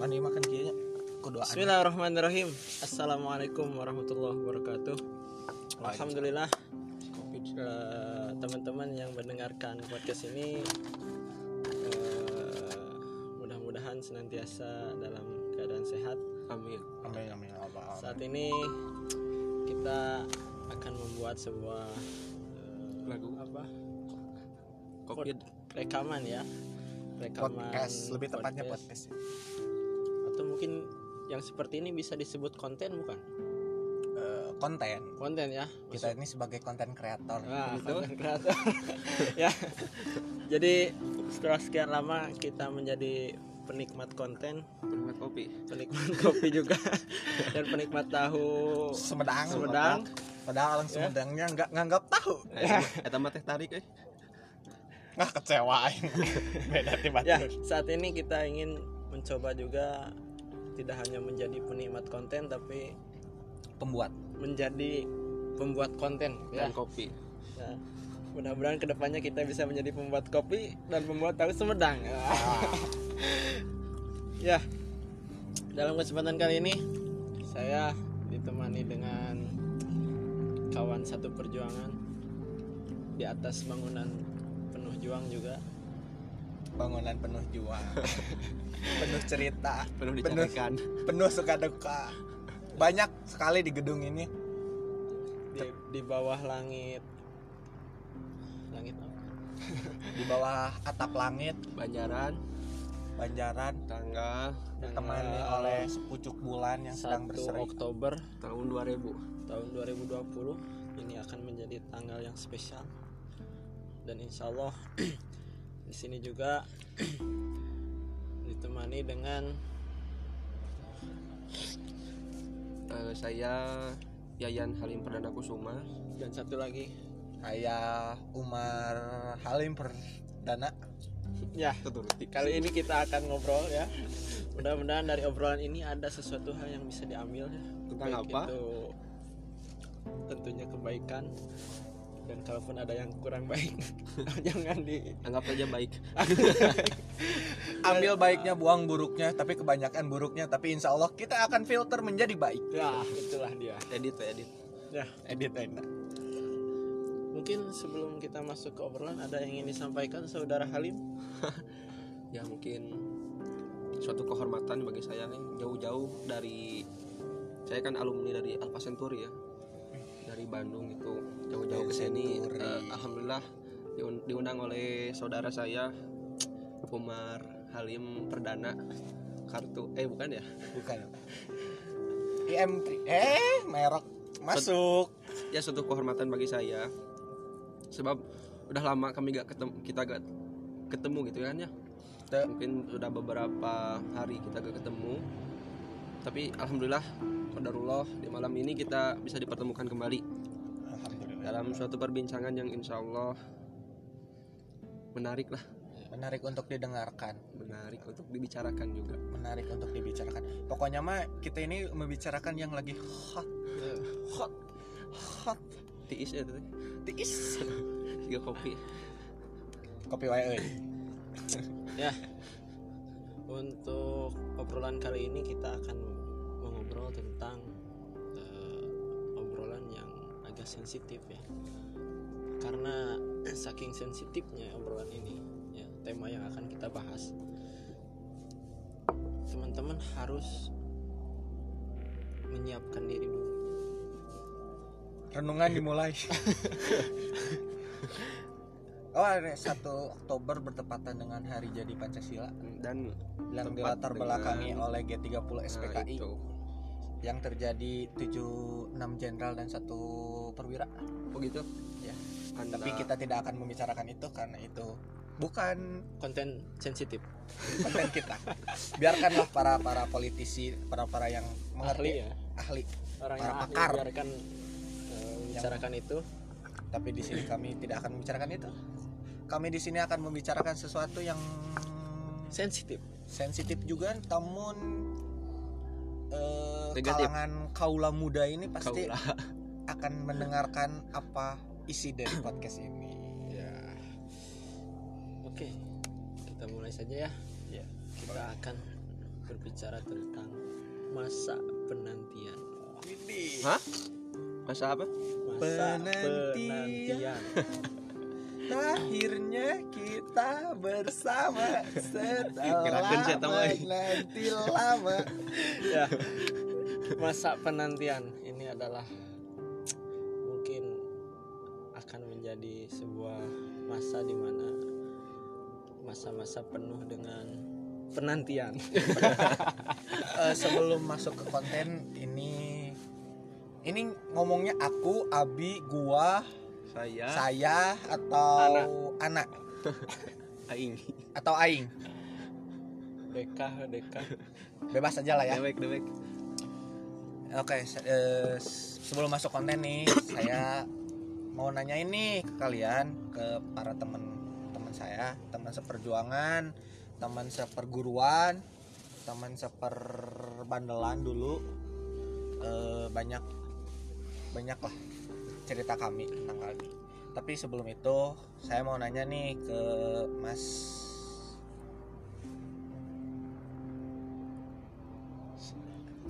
Mani makan kieu nya. Kudu Bismillahirrahmanirrahim. Assalamualaikum warahmatullahi wabarakatuh. Alhamdulillah eh, teman-teman yang mendengarkan podcast ini eh, mudah-mudahan senantiasa dalam keadaan sehat. Amin. Amin amin ya Allah. Saat ini kita akan membuat sebuah eh, Lagu apa? Covid Rekaman ya. Rekaman Podcast lebih tepatnya podcast. Atau mungkin yang seperti ini bisa disebut konten bukan? Eh, konten. Konten ya. Kita ini sebagai konten kreator. Nah, Gitu. konten kreator. ya. Jadi setelah sekian lama kita menjadi penikmat konten, penikmat kopi. penikmat kopi juga dan penikmat tahu Sumedang. Sumedang. Padahal orang Ya. Sumedangnya nggak nganggap tahu. Eh, Eta mah teh tarik eh. Nggak kecewa aing. Beda tiba Ya, saat ini kita ingin mencoba juga tidak hanya menjadi penikmat konten tapi pembuat. menjadi pembuat konten ya. Dan kopi. Ya. Mudah-mudahan ke depannya kita bisa menjadi pembuat kopi dan pembuat tahu Sumedang. ya, dalam kesempatan kali ini saya ditemani dengan kawan satu perjuangan di atas bangunan penuh juang juga. Bangunan penuh juang. penuh cerita. Penuh Penuh, dicarikan. penuh suka duka. Banyak sekali di gedung ini. Di, di bawah langit langit apa? Di bawah atap langit, Banjaran, Banjaran, tanggal ditemani Tanggal oleh sepucuk bulan yang sedang 1 berseri. Oktober tahun 2000. tahun 2020 ini akan menjadi tanggal yang spesial dan insya Allah di sini juga ditemani dengan Eh, saya Yayan Halim Perdana Kusuma. dan satu lagi Ayah Umar Halim Perdana. ya Keturuti. kali ini kita akan ngobrol ya mudah-mudahan dari obrolan ini ada sesuatu hal yang bisa diambil ya Tentang Baik apa? itu tentunya kebaikan dan kalaupun ada yang kurang baik jangan di Anggap saja baik. Ambil baiknya, buang buruknya, tapi kebanyakan buruknya. Tapi insya Allah kita akan filter menjadi baik. ya itulah dia Edit edit. ya Edit enak. Mungkin sebelum kita masuk ke obrolan ada yang ingin disampaikan saudara Halim. Ya mungkin suatu kehormatan bagi saya nih jauh-jauh dari saya kan alumni dari Alpha Centauri ya dari Bandung itu jauh-jauh ke sini. Eh, alhamdulillah diun- diundang oleh saudara saya Umar Halim Perdana kartu eh bukan ya Bukan. IM3. Eh, merek masuk. ya suatu kehormatan bagi saya sebab udah lama kami gak ketemu kita gak ketemu gitu kan ya Tuh. mungkin sudah beberapa hari kita gak ketemu tapi alhamdulillah qadarullah di malam ini kita bisa dipertemukan kembali. Dalam suatu perbincangan yang insya Allah menarik lah Menarik untuk didengarkan, menarik untuk dibicarakan juga menarik untuk dibicarakan. Pokoknya mah kita ini membicarakan yang lagi hot, hot, hot. tiis ya teh Tiis. tiga kopi Kopi wae. Ya. Untuk obrolan kali ini kita akan mengobrol tentang sensitif ya. Karena saking sensitifnya obrolan ini, ya, tema yang akan kita bahas. Teman-teman harus menyiapkan diri dulu. Renungan dimulai. oh, ada 1 Oktober bertepatan dengan hari jadi Pancasila dan yang dilatar belakangi oleh G30 nah, SPKI itu. Yang terjadi 7 6 jenderal dan satu perwira. begitu Ya. Anda- Tapi kita tidak akan membicarakan itu karena itu bukan Konten sensitif. konten kita. Biarkanlah para para politisi, para para yang Ahli mengerti ya. ahli. Orang Para yang ahli pakar. biarkan eh, membicarakan itu. Tapi di sini kami tidak akan membicarakan itu. Kami di sini akan membicarakan sesuatu yang sensitif. sensitif juga, namun Negatif. kalangan kaula muda ini pasti Kaulah. akan mendengarkan apa isi dari podcast ini. Ya. Oke. Kita mulai saja ya. Ya. Kita akan berbicara tentang masa penantian. Hah? Masa apa? masa Penantian. penantian Akhirnya kita bersama setelah menanti lama. ya. Masa penantian ini adalah mungkin akan menjadi sebuah masa di mana masa-masa penuh dengan penantian. Eh, sebelum masuk ke konten ini, ini ngomongnya aku, Abi, gua, Saya saya atau anak, Aing. Ya. atau Aing, deka deka bebas aja lah ya. Dewek dewek. Oke, se- eh, sebelum masuk konten nih, saya mau nanya ini ke kalian, ke para teman-teman saya, teman seperjuangan, teman seperguruan, teman seperbandelan dulu, Eh, banyak banyak lah cerita kami tentang kali. Tapi sebelum itu, saya mau nanya nih ke Mas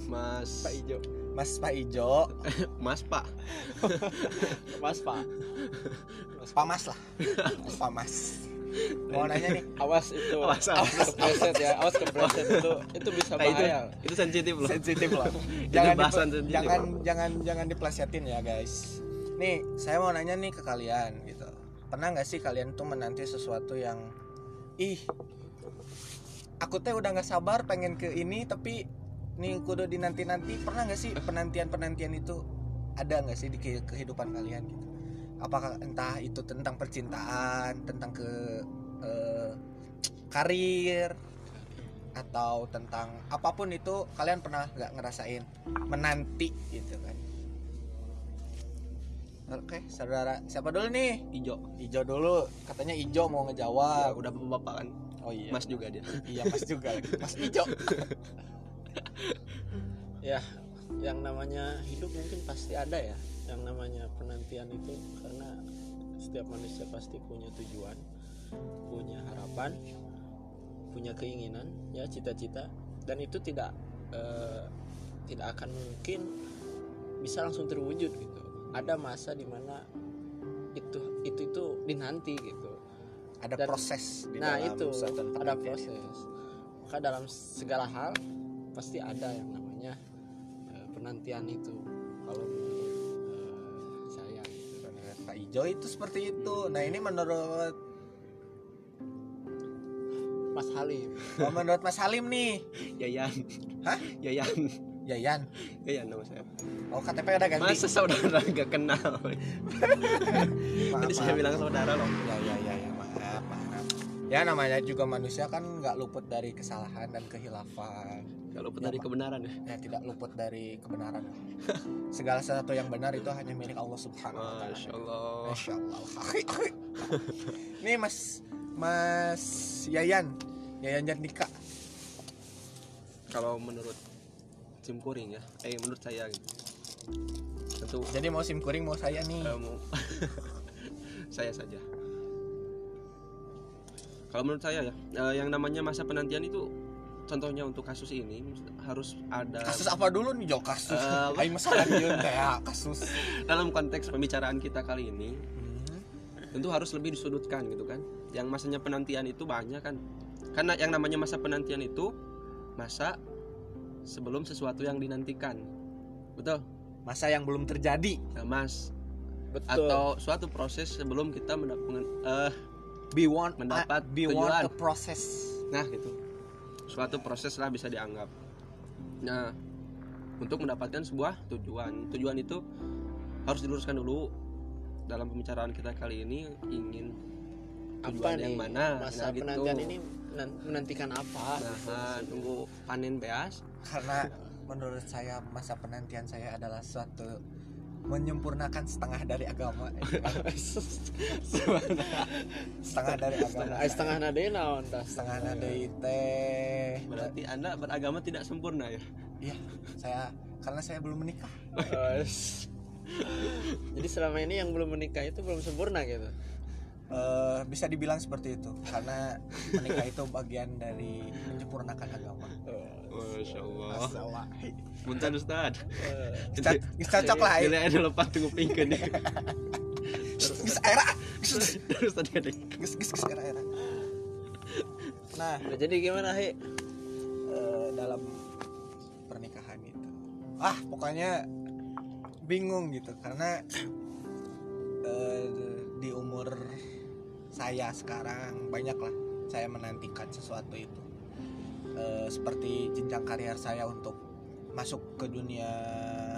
Mas Pak Ijo Mas Pak Ijo, Mas Pak. Mas Pak Pak Mas lah, Pak Mas. Mau nanya nih, awas itu Awas, awas awas. kepleset ya awas kepleset itu itu bisa Nah, itu, bahaya itu sensitif loh. sensitif loh. Itu jangan bahasan dipe- sensitif. jangan jangan jangan diplesetin ya guys. Nih, saya mau nanya nih ke kalian gitu. Pernah nggak sih kalian tuh menanti sesuatu yang ih aku teh udah nggak sabar pengen ke ini tapi nih kudu dinanti nanti pernah nggak sih penantian penantian itu ada nggak sih di ke- kehidupan kalian gitu? Apakah entah itu tentang percintaan tentang ke eh, karir atau tentang apa pun itu kalian pernah nggak ngerasain menanti gitu kan oke saudara siapa dulu nih? Ijo. Ijo dulu. Katanya Ijo mau Ya, ngejawab udah bapak kan. oh iya. Mas juga dia. iya mas juga. Lagi mas Ijo. Ya yang namanya hidup mungkin pasti ada ya. Yang namanya penantian itu karena setiap manusia pasti punya tujuan punya harapan punya keinginan ya cita-cita. Dan itu tidak eh, tidak akan mungkin bisa langsung terwujud gitu ada masa di mana itu itu itu dinanti gitu ada Dan- proses di nah dalam itu ada proses maka dalam segala hal pasti ada yang namanya eh, penantian itu kalau eh, saya gitu. Pak Ijo itu seperti itu nah ini menurut Mas Halim oh, menurut Mas Halim nih Yayan. Hah? Yayan. Yayan Yayan nama saya. oh KTP udah ganti? Masa saudara gak kenal? Maaf, Tadi saya bilang saudara loh. ya ya ya ya maaf maaf. Ya namanya juga manusia kan nggak luput dari kesalahan dan kehilafan Kalau luput Ya, dari kebenaran ya. ya tidak luput dari kebenaran. Segala sesuatu yang benar itu hanya milik Allah Subhanahu wa taala. Masya Allah. Masya Allah Nih mas Mas Yayan. Yayan Jandika Kalau menurut Sim Kuring ya, eh menurut saya gitu. Tentu Jadi mau sim kuring mau saya nih kamu saya saja. Kalau menurut saya ya, eh, yang namanya masa penantian itu contohnya untuk kasus ini harus ada Kasus apa dulu nih Jo kasus? Ayo masalah ya kasus dalam konteks pembicaraan kita kali ini Hmm, tentu harus lebih disudutkan gitu kan. Yang masanya penantian itu banyak kan. Karena yang namanya masa penantian itu masa sebelum sesuatu yang dinantikan. Betul? Masa yang belum terjadi Nah, Mas betul atau suatu proses sebelum kita mendapatkan eh Be one Mendapat Be one tujuan. the process nah gitu. Suatu proses lah bisa dianggap. Nah, untuk mendapatkan sebuah tujuan. Tujuan itu harus diluruskan dulu dalam pembicaraan kita kali ini ingin apa tujuan nih yang mana masa Nah, gitu. penantian ini menan- menantikan apa Nah, nunggu panen beas. Karena menurut saya masa penantian saya adalah suatu menyempurnakan setengah dari agama. Setengah dari agama. setengah setengah nade naon setengah nadei teh. Berarti Anda beragama tidak sempurna ya? iya saya karena saya belum menikah. Jadi selama ini yang belum menikah itu belum sempurna gitu? Eh, bisa dibilang seperti itu. Karena menikah itu bagian dari menyempurnakan agama Masya Allah. masalah Punten Ustad. Ustad, geus cocok lah Bila ada lepas tunggu pingkeun ya. geus era Terus tadi ada. geus geus geus era era nah Nah, jadi gimana Hi? eh, dalam pernikahan itu ah pokoknya bingung gitu karena eh, di umur saya sekarang banyak lah saya menantikan sesuatu itu Eh, seperti jenjang karier saya untuk masuk ke dunia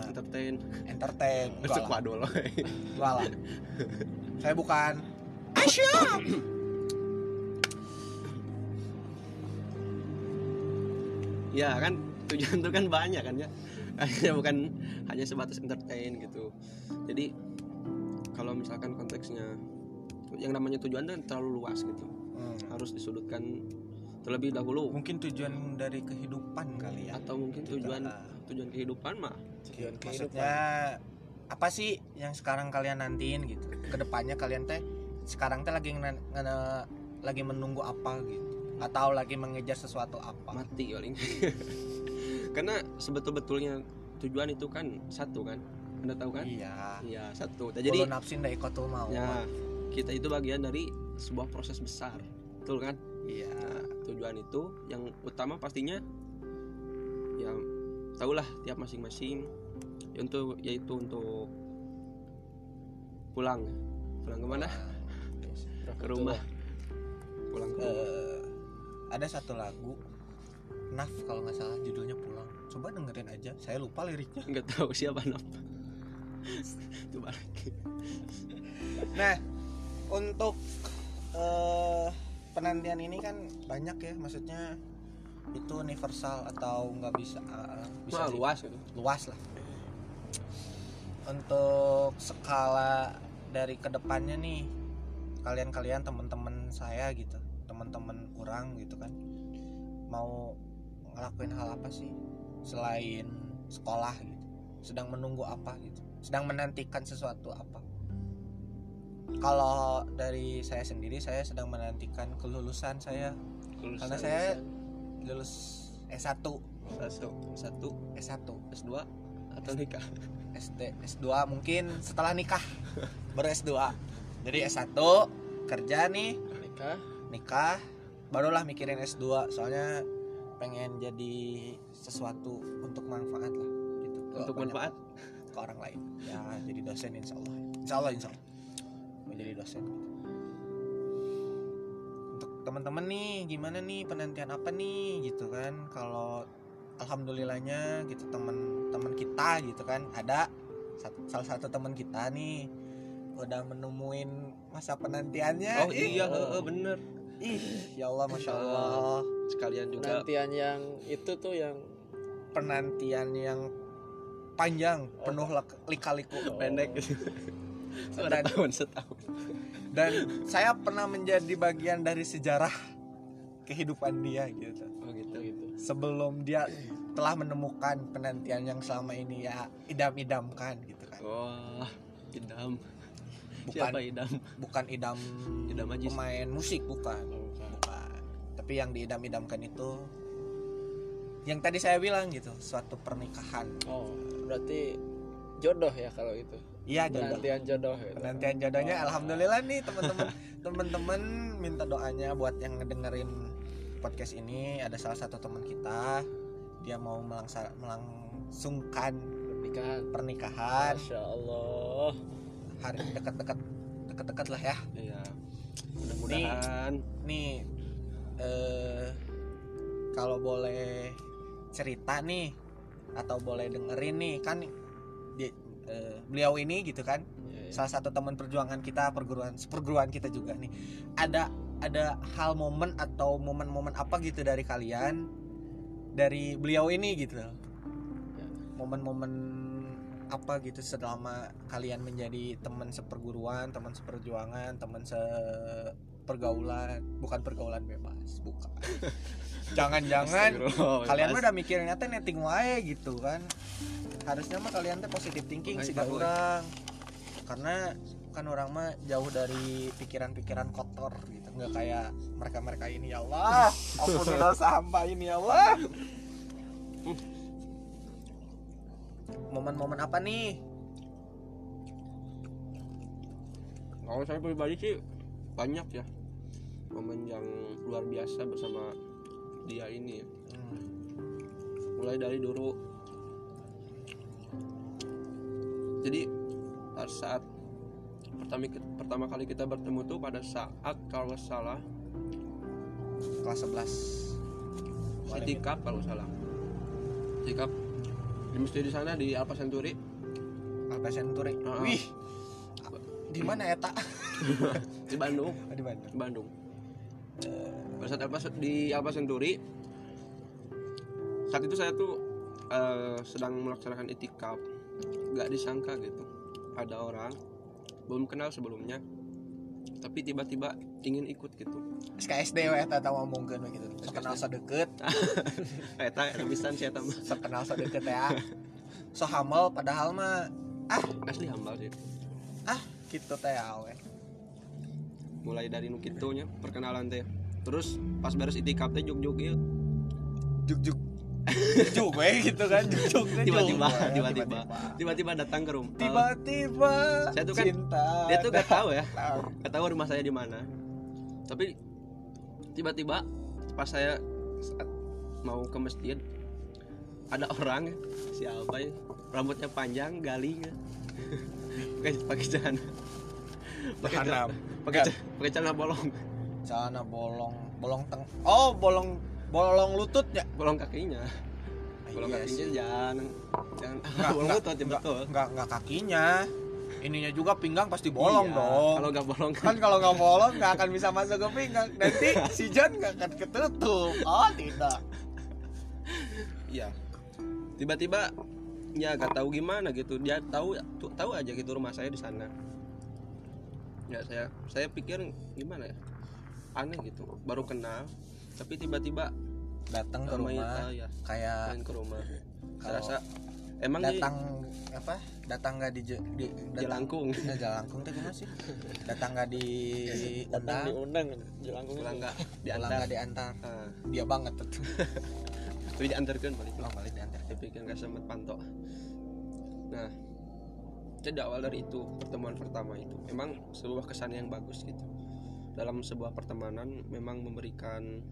Entertain. entertain enggak Masuk lah, wadol. enggak lah. saya bukan Aisyah Ya kan tujuan itu kan banyak kan ya. Bukan hanya sebatas entertain gitu. Jadi kalau misalkan konteksnya yang namanya tujuan kan terlalu luas gitu. Hmm, Harus disudutkan terlebih dahulu. Mungkin tujuan dari kehidupan kali ya. Atau mungkin tujuan Juga. tujuan kehidupan mah Tujuan kehidupan. maksudnya apa sih yang sekarang kalian nantiin gitu? Ke depannya kalian teh sekarang teh lagi nge- lagi menunggu apa gitu? Atau lagi mengejar sesuatu apa? Mati paling. Karena sebetul betulnya tujuan itu kan satu kan? Anda tahu kan? Iya. Iya satu. Jadi jadi nafsin dari kotul mau. Ya kita itu bagian dari sebuah proses besar betul kan? Iya. Nah, tujuan itu yang utama pastinya ya tahulah tiap masing-masing Ya, untuk yaitu untuk pulang. Pulang ke mana ke rumah. Pulang ke rumah. Eh, ada satu lagu Naf kalau nggak salah judulnya pulang. Coba dengerin aja saya lupa liriknya. Nggak tahu siapa nama coba lagi. Nah, untuk eh, penantian ini kan banyak ya, maksudnya itu universal atau nggak bisa eh, bisa di- luas gitu luas lah. Untuk skala dari ke depannya nih, kalian-kalian teman-teman saya gitu, teman-teman orang gitu kan, mau ngelakuin hal apa sih selain sekolah gitu, sedang menunggu apa gitu, sedang menantikan sesuatu apa? Kalau dari saya sendiri, saya sedang menantikan kelulusan saya, karena saya lulus S1, satu. Satu. S1, S2 atau nikah? SD, S2 mungkin setelah nikah. Baru S2. Jadi S1 kerja nih, nikah. Nikah, barulah mikirin S2. Soalnya pengen jadi sesuatu untuk manfaat lah. Gitu. Untuk manfaat? ke orang lain. Ya, jadi dosen insya Allah. Insya Allah, insya Allah. Mau jadi dosen. Untuk teman-teman nih, gimana nih penantian apa nih gitu kan? Kalau alhamdulillahnya gitu teman-teman kita gitu kan ada salah satu teman kita nih udah menemuin masa penantiannya. oh Ih, iya heeh, bener Ih, ya Allah, masya Allah. sekalian juga penantian yang itu tuh yang Penantian yang panjang, penuh lek- lika-liku. pendek gitu Dan- Ada tahun setahun. Dan saya pernah menjadi bagian dari sejarah kehidupan dia gitu. Oh gitu gitu. Sebelum dia telah menemukan penantian yang selama ini ya idam-idamkan gitu kan. Wah idam. Bukan siapa idam? bukan idam Idam Ajis. pemain musik bukan. Bukan. Tapi yang diidam-idamkan itu yang tadi saya bilang gitu suatu pernikahan. Oh berarti jodoh ya kalau itu iya jodoh. Penantian jodoh gitu. penantian jodohnya alhamdulillah nih teman-teman. Teman-teman minta doanya buat yang ngedengerin podcast ini. Ada salah satu teman kita. Dia mau melangsa- melangsungkan pernikahan. pernikahan. Masya Allah. Hari dekat-dekat dekat-dekat lah ya. Iya. Mudah-mudahan. nih eh kalau boleh cerita nih atau boleh dengerin nih kan eh, beliau ini gitu kan. Ya, ya. salah satu teman perjuangan kita perguruan perguruan kita juga nih. Ada ada hal momen atau momen-momen apa gitu dari kalian dari beliau ini gitu? Momen-momen apa gitu selama kalian menjadi teman seperguruan teman seperjuangan teman sepergaulan? Bukan pergaulan bebas bukan. Jangan-jangan kalian udah mikirnya teh netting wae gitu kan harusnya mah kalian teh positive thinking sih orang. Karena kan orang mah jauh dari pikiran-pikiran kotor gitu. Nggak kayak mereka-mereka ini ya Allah ampunilah hamba ini ya Allah. Momen-momen apa nih? Kalau saya pribadi sih banyak ya. Momen yang luar biasa bersama dia ini. Ya. Hmm. mulai dari dulu jadi pada saat pertama pertama kali kita bertemu tuh pada saat kalau salah kelas 11 itikaf kalau salah. Itikaf di masjid di sana di Alfa Senturi Alpa Senturi Ah. wih. Di mana eta? Di Bandung. Di di Bandung. Pada saat Alfa di Alfa Senturi saat itu saya tuh eh, sedang melaksanakan itikaf nggak disangka gitu. Ada orang belum kenal sebelumnya tapi tiba-tiba ingin ikut gitu. SKSD we eta tau ngomongkeun we gitu. Sekenal sadeket eta eta pisan sih eta mah. Sekenal sadeket ya. So hamel padahal mah asli hambal sih. Ah gitu teh awe mulai dari nu kitu nya perkenalan teh. Terus pas beres itikaf teh juk-juk ieu. Juk juk juk we gitu kan Tiba-tiba, tiba-tiba. tiba-tiba. Datang ke rumah. Tiba-tiba Saya tuh kan- cinta dia tuh gak tahu ya. gak tahu rumah saya di mana. Tapi tiba-tiba pas saya saat mau ke masjid ada orang siapa ya rambutnya panjang galing. Pakai pakai celana. Pakai celana. Pakai celana bolong. Celana bolong bolong teng oh bolong bolong lututnya bolong kakinya bolong Iya kakinya sih. jangan jangan Nggak, bolong nggak, lutut ya nggak, betul nggak nggak kakinya ininya juga pinggang pasti bolong Iya, dong kalau nggak bolong kan kalau nggak bolong nggak akan bisa masuk ke pinggang nanti si John nggak akan ketutup oh tidak Iya. Tiba-tiba ya gak tahu gimana gitu. Dia tahu tahu aja gitu rumah saya di sana. Ya saya saya pikir gimana ya? Aneh gitu. Baru kenal tapi tiba-tiba datang ke rumah ah, ya, kayak main ke rumah. Rasa emang datang apa datang nggak di, di datang jelangkung. Nah, jelangkung teh gimana sih datang nggak di datang undang diundang jelangkung pulang nggak pulang diantar. nggak diantar Ah, dia banget tuh tapi diantarkan balik. pulang balik diantar Saya pikir nggak sempat pantau. Nah, jadi awal dari itu pertemuan pertama itu memang sebuah kesan yang bagus gitu. Dalam sebuah pertemanan memang memberikan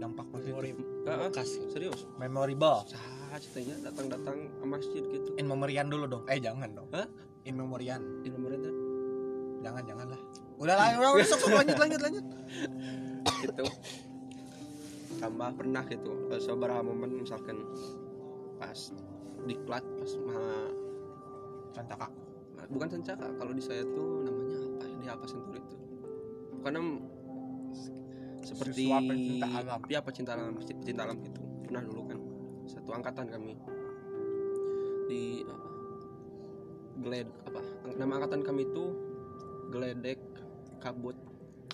dampak positif. Ah, ah, bekas. serius? Memorable. Sah ceritanya datang-datang ke masjid gitu. In memorian dulu dong. Eh jangan dong. Hah? in memorian. Di nomor itu jangan jangan lah udah lah udah udah sok, lanjut lanjut lanjut. Gitu tambah pernah gitu eh, beberapa momen misalkan pas diklat pas mah cantaka bukan sencaka kalau di saya tuh namanya apa ya? Di apa sentur itu karena seperti Siswa pecinta alam. ya pecinta alam pecinta alam gitu. Pernah dulu kan satu angkatan kami. Di apa gled apa nama angkatan kami itu geledek kabut.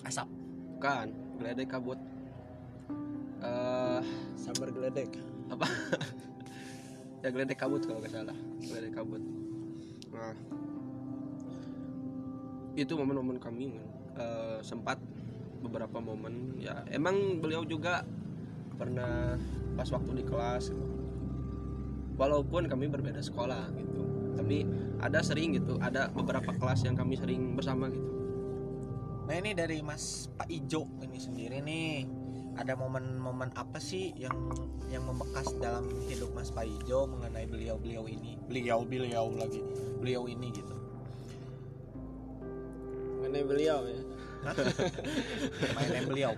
Asap. Bukan geledek kabut. Eh sabar geledek apa? Ya geledek kabut kalau nggak salah geledek kabut. Nah itu momen-momen kami eh, sempat beberapa momen. Ya emang beliau juga pernah pas waktu di kelas gitu. walaupun kami berbeda sekolah gitu tapi ada sering gitu ada beberapa kelas yang kami sering bersama gitu. Nah ini dari Mas Pak Ijo ini sendiri nih. Ada momen-momen apa sih yang yang membekas dalam hidup Mas Pak Ijo mengenai beliau-beliau ini? Beliau-beliau lagi beliau ini gitu. Mengenai beliau ya my name beliau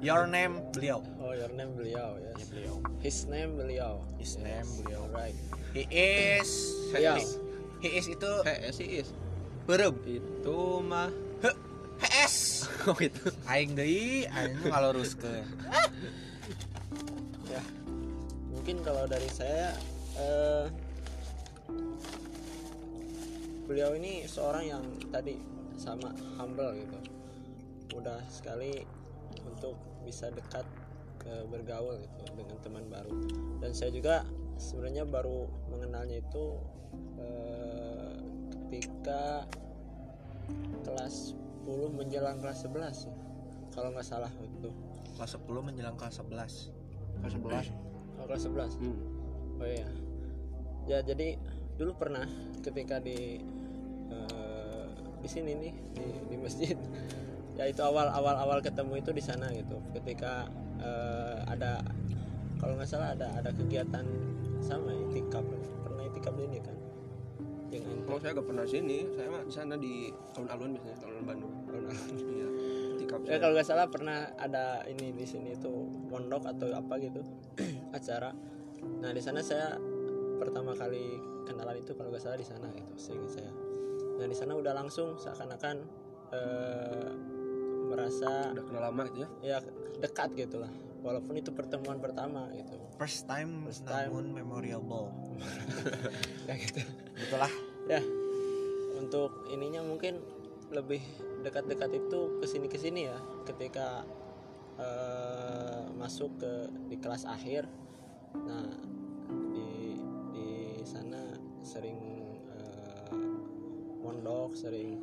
your name beliau oh your name beliau ya Ya, beliau his name beliau His name beliau. right. He is Beliau. he is. Itu hey si is. Berem. Itu mah. HS oh itu aing deui aing ngaluruskeun. Ya. Mungkin kalau dari saya eh, beliau ini seorang yang tadi sama humble gitu mudah sekali untuk bisa dekat eh, bergaul gitu dengan teman baru. Dan saya juga sebenarnya baru mengenalnya itu eh, ketika kelas 10 menjelang kelas 11 ya. kalau nggak salah itu kelas 10 menjelang kelas 11 kelas 11 oh, kelas 11 hmm. oh iya. Ya jadi dulu pernah ketika di eh, di sini nih di, di masjid ya itu awal awal awal ketemu itu di sana gitu ketika eh, ada kalau nggak salah ada ada kegiatan sama itikaf pernah itikaf ini kan dengan Oh saya gak pernah sini, saya mah di sana di alun-alun biasanya alun Bandung. Alun-alun. Iya. Tikap ya kalau nggak salah pernah ada ini di sini itu pondok atau apa gitu acara nah di sana saya pertama kali kenalan itu kalau nggak salah di sana gitu seingat saya nah di sana udah langsung seakan-akan eh, merasa udah kenal lama gitu ya. ya dekat gitu lah. Walaupun itu pertemuan pertama gitu. First time First time. namun memorable ya gitu. Betul lah ya untuk ininya mungkin lebih dekat-dekat itu ke sini ke sini ya. Ketika eh, masuk ke di kelas akhir. Nah di di sana sering eh, mondok sering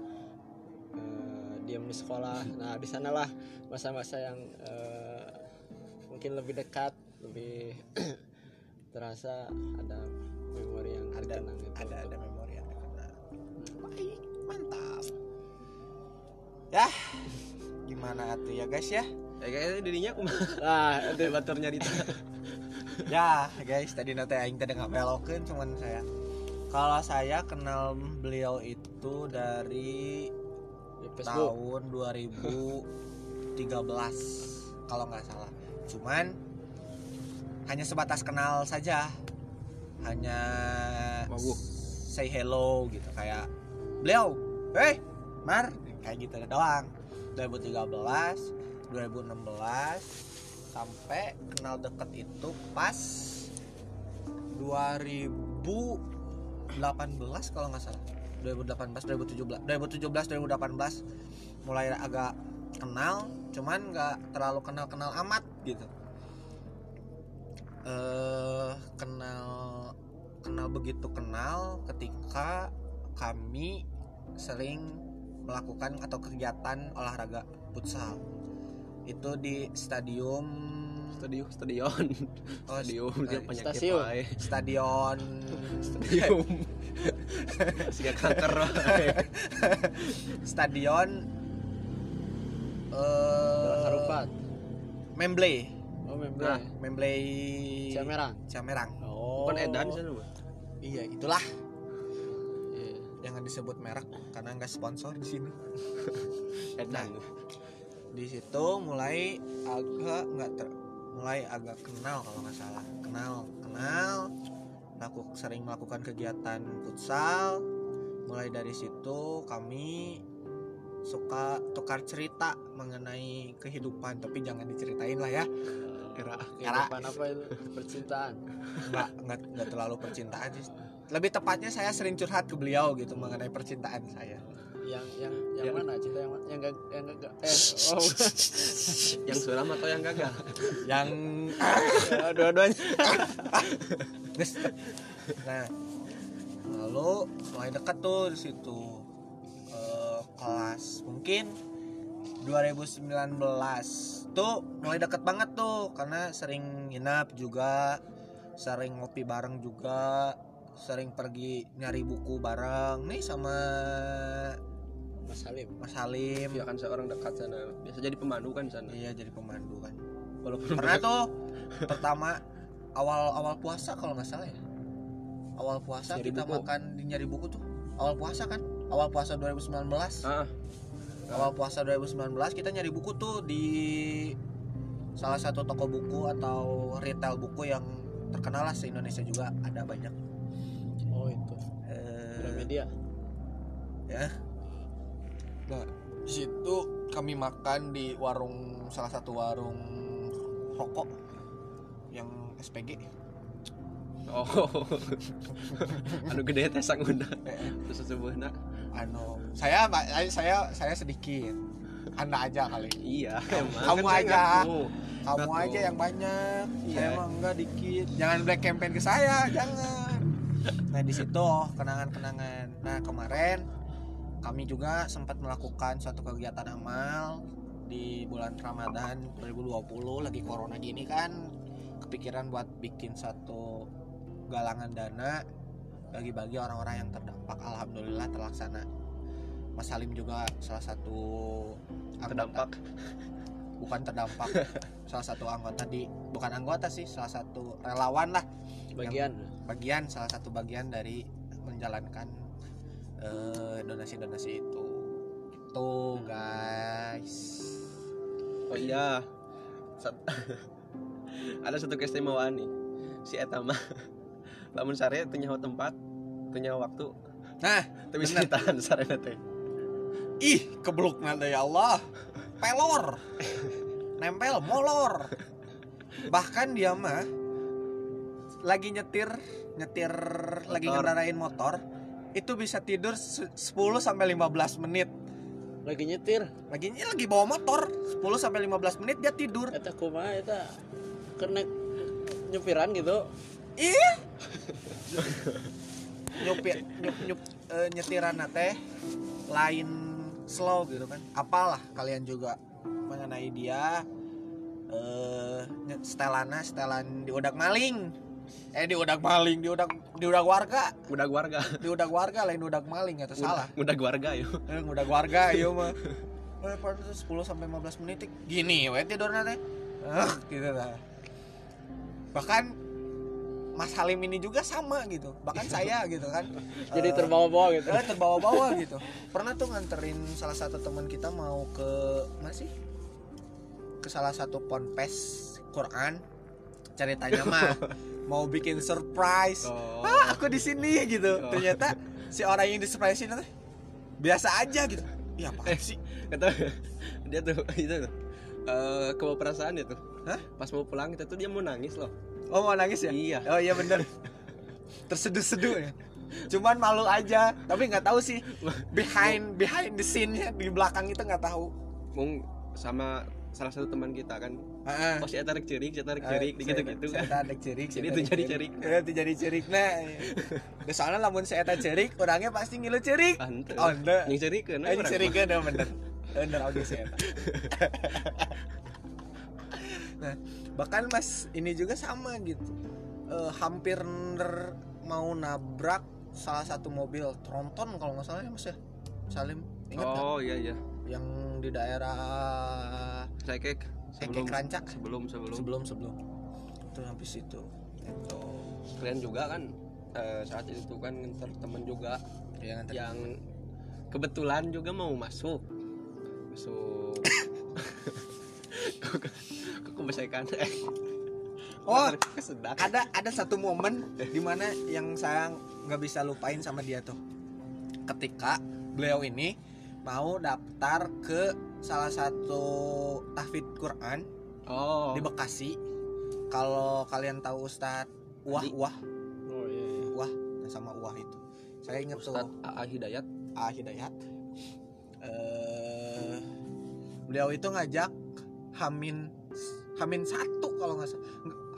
eh, diam di sekolah. Nah di sanalah masa-masa yang eh, mungkin lebih dekat lebih terasa ada memori yang ada terkenang gitu. ada ada memori yang terkenal. Baik mantap. Ya gimana atuh ya guys ya? Ya kayaknya dirinya aku mah nah itu batur nyarita. ya guys tadi nanti aing tadi nggak belokin cuman saya. Kalau saya kenal beliau itu dari di Facebook. tahun 2013 kalau nggak salah. Cuman hanya sebatas kenal saja. Hanya Mabuk. say hello gitu kayak beliau hey mar kayak gitu doang. 2013 2016 sampai kenal deket itu pas 2018 kalau nggak salah 2018 2017 2017 2018 mulai agak kenal cuman nggak terlalu kenal kenal amat gitu. Eh kenal kenal begitu kenal ketika kami sering melakukan atau kegiatan olahraga futsal. Itu di stadium Stadion, stadion, oh, stadion eh, dia penyakit Stasiun. wae. stadion Stadium. Siga kanker wae. stadion eh Harupat Memble oh member Nah. Memble Ciamerang Ciamerang oh Bukan Edan sana iya itulah Iya. jangan disebut merek karena nggak sponsor di sini Edan. di situ mulai agak nggak ter mulai agak kenal kalau nggak salah. Kenal kenal. Laku sering melakukan kegiatan futsal. Mulai dari situ kami suka tukar cerita mengenai kehidupan. Tapi jangan diceritain lah ya. Era kehidupan apa itu? Percintaan. Nggak nggak nggak terlalu percintaan sih. Lebih tepatnya saya sering curhat ke beliau gitu mengenai percintaan saya yang yang yang Yang- mana? Cinta yang yang gak yang gak eh oh. Yang suram atau yang gagal? yang ya, dua-duanya. Nah lalu mulai dekat tuh di situ. Eh, kelas mungkin 2019 tuh mulai deket banget tuh karena sering nginap juga sering ngopi bareng juga sering pergi nyari buku bareng nih sama Mas Salim. Mas Halim Ya kan seorang dekat sana. Biasa jadi pemandu kan sana. iya jadi pemandu kan. Walaupun pernah tuh pertama awal awal puasa kalau nggak salah ya. Awal puasa Nyari kita buku. makan di nyari buku tuh. Awal puasa kan? Awal puasa 2019 Ah, awal puasa 2019 kita nyari buku tuh di salah satu toko buku atau retail buku yang terkenal lah se Indonesia juga. Ada banyak. Oh itu. Eh, Gramedia. ya nah di situ kami makan di warung salah satu warung rokok yang SPG oh. anu gede teh sang undang. Eh, Terus sebuahna. anu saya saya saya sedikit anda aja kali Iya, emang. kamu Kan aja. ngaku. kamu Ngaku. aja yang banyak Iya. saya mah enggak dikit jangan black campaign ke saya jangan nah di situ kenangan-kenangan nah kemarin kami juga sempat melakukan suatu kegiatan amal di bulan Ramadan 2020 lagi corona gini kan kepikiran buat bikin satu galangan dana bagi-bagi orang-orang yang terdampak. Alhamdulillah terlaksana. Mas Salim juga salah satu anggota- terdampak. Bukan terdampak salah satu anggota di bukan anggota sih salah satu relawan lah. Bagian. bagian salah satu bagian dari menjalankan eh, donasi-donasi itu. Itu guys. Oh iya. Sat- ada satu keistimewaan nih. Si Etama lamun sare nyaho tempat nyaho waktu. Nah tapi bisa ditahan sare teh. Ih kebluk nada ya Allah. Pelor. Nempel molor. Bahkan dia mah lagi nyetir nyetir lagi Motor. ngendarain motor itu bisa tidur se- 10 sampai 15 menit lagi nyetir lagi lagi bawa motor 10 sampai 15 menit dia tidur eta kumaha eta kena nyupiran gitu Ih. nyupir nyup, nyup eh, nyetiran teh lain slow gitu kan. Apalah kalian juga mengenai dia eh setelana setelan di udak maling. Eh di udak maling, di udak di udak warga, udah warga di udak warga lain udak maling atau salah. udah warga yo Eh, udak warga ieu mah. Eh, pada 10 sampai 15 menit gini we tidurna teh. Ah, gitu lah. Bahkan Mas Halim ini juga sama gitu. Bahkan saya gitu kan. jadi Eh, terbawa-bawa gitu eh, terbawa-bawa gitu. Pernah tuh nganterin salah satu teman kita mau ke mana sih? Ke salah satu ponpes Quran. Ceritanya mah mau bikin surprise. Oh. Ah aku di sini gitu. Oh. ternyata si orang yang disurprise itu biasa aja gitu. Ya apa sih? kata dia tuh itu tuh eh kebawa perasaan dia tuh. Hah? pas mau pulang kita tuh dia mau nangis loh. Oh mau nangis ya? Iya. Oh iya bener. Terseduh-seduh ya. Cuman malu aja tapi nggak tahu sih. Behind behind the scene nya di belakang itu nggak tahu. Mung sama salah satu teman kita kan Heeh. oh si Eta rek cerik rek Eh, cerik di gitu gitu saya kan ada cerik Jadi saya itu jadi cerik. itu jadi cerik nah. Iya. soalnya lamun saya ada cerik orangnya pasti ngilu cerik oh ente yang cerik kan Eh, cerik kan bener. Bener audio saya nah bahkan mas ini juga sama gitu. Eh, hampir ner- mau nabrak salah satu mobil tronton kalau nggak salah ya mas ya? Salim ingat oh iya iya. Yang di daerah saya kek sebelum Ekek Ranca sebelum sebelum. Sebelum sebelum. Itu habis itu itu. Kalian juga kan eh, saat itu kan nganter temen juga. Yang yang kebetulan juga mau masuk. Masuk. Kok kok besekan Oh. kesedak. ada ada satu momen di mana yang saya nggak bisa lupain sama dia tuh. Ketika beliau ini mau daftar ke salah satu tahfidz Quran oh. di Bekasi. Kalau kalian tahu Ustadz Wah Adi. Wah. Oh iya, iya. Wah sama Wah itu. Saya ingat Ustadz tuh AA Hidayat. A Hidayat. Eh beliau itu ngajak Hamin Hamin satu kalau nggak salah.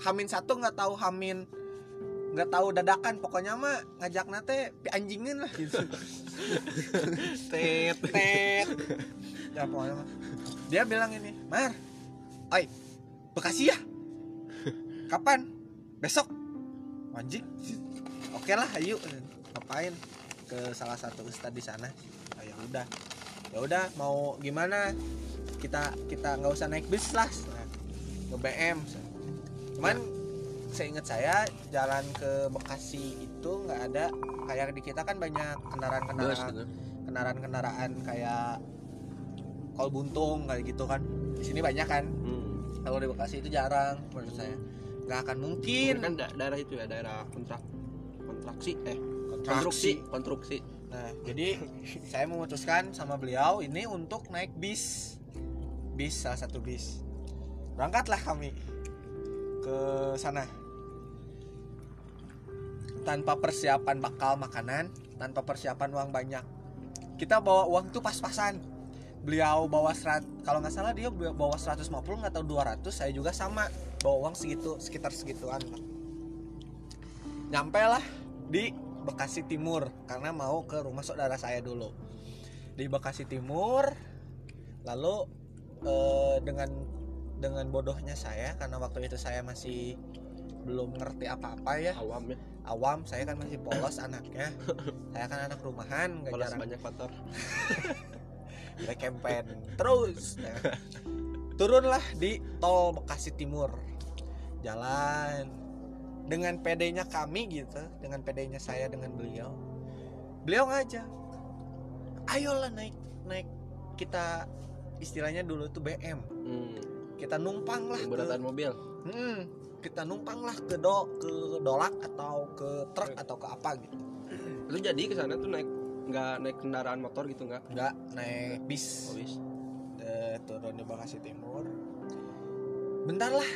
Hamin satu nggak tahu Hamin nggak tahu dadakan. Pokoknya mah ngajak nate anjingin lah gitu tet. Tet. Ya pokoknya dia bilang ini Mar oi Bekasi ya? Kapan? Besok? Anjing. Oke lah ayo. Ngapain ke salah satu ustadz di sana? Oh, ya udah. Ya udah mau gimana? Kita kita nggak usah naik bis lah ke BM cuman seingat saya jalan ke Bekasi itu nggak ada kayak di kita kan banyak kendaraan bus kendaraan gitu. kendaraan kendaraan kayak kol buntung kayak gitu kan. Di sini banyak kan. Hmm. kalau di Bekasi itu jarang menurut saya. Nggak akan mungkin. Kan da- daerah itu ya daerah kontrak kontraksi eh konstruksi konstruksi. Nah jadi saya memutuskan sama beliau ini untuk naik bis. Bis salah satu bis. Berangkatlah kami ke sana tanpa persiapan bakal makanan tanpa persiapan uang banyak. Kita bawa uang tuh pas-pasan. Beliau bawa serat kalau nggak salah dia bawa 150 nggak tahu 200 saya juga sama. Bawa uang segitu sekitar segituan. Nyampe lah di Bekasi Timur karena mau ke rumah saudara saya dulu. Di Bekasi Timur lalu eh, dengan dengan bodohnya saya karena waktu itu saya masih belum ngerti apa-apa ya. Awam ya. Awam saya kan masih polos anaknya. Saya kan anak rumahan nggak jarang. banyak kotor Black campaign terus. Nah, turunlah di tol Bekasi Timur. Jalan dengan PD-nya kami gitu dengan PD-nya saya dengan beliau. Beliau ngajak ayolah naik naik. Kita istilahnya dulu tuh BM hmm. kita numpang lah ke, pemberatan mobil. Hmm, kita numpang lah ke do ke dolak atau ke truk atau ke apa gitu. Lu jadi ke sana tuh naik nggak naik kendaraan motor gitu nggak? Nggak naik bis. Oh, bis. Eh, turun di Bekasi Timur. Bentar lah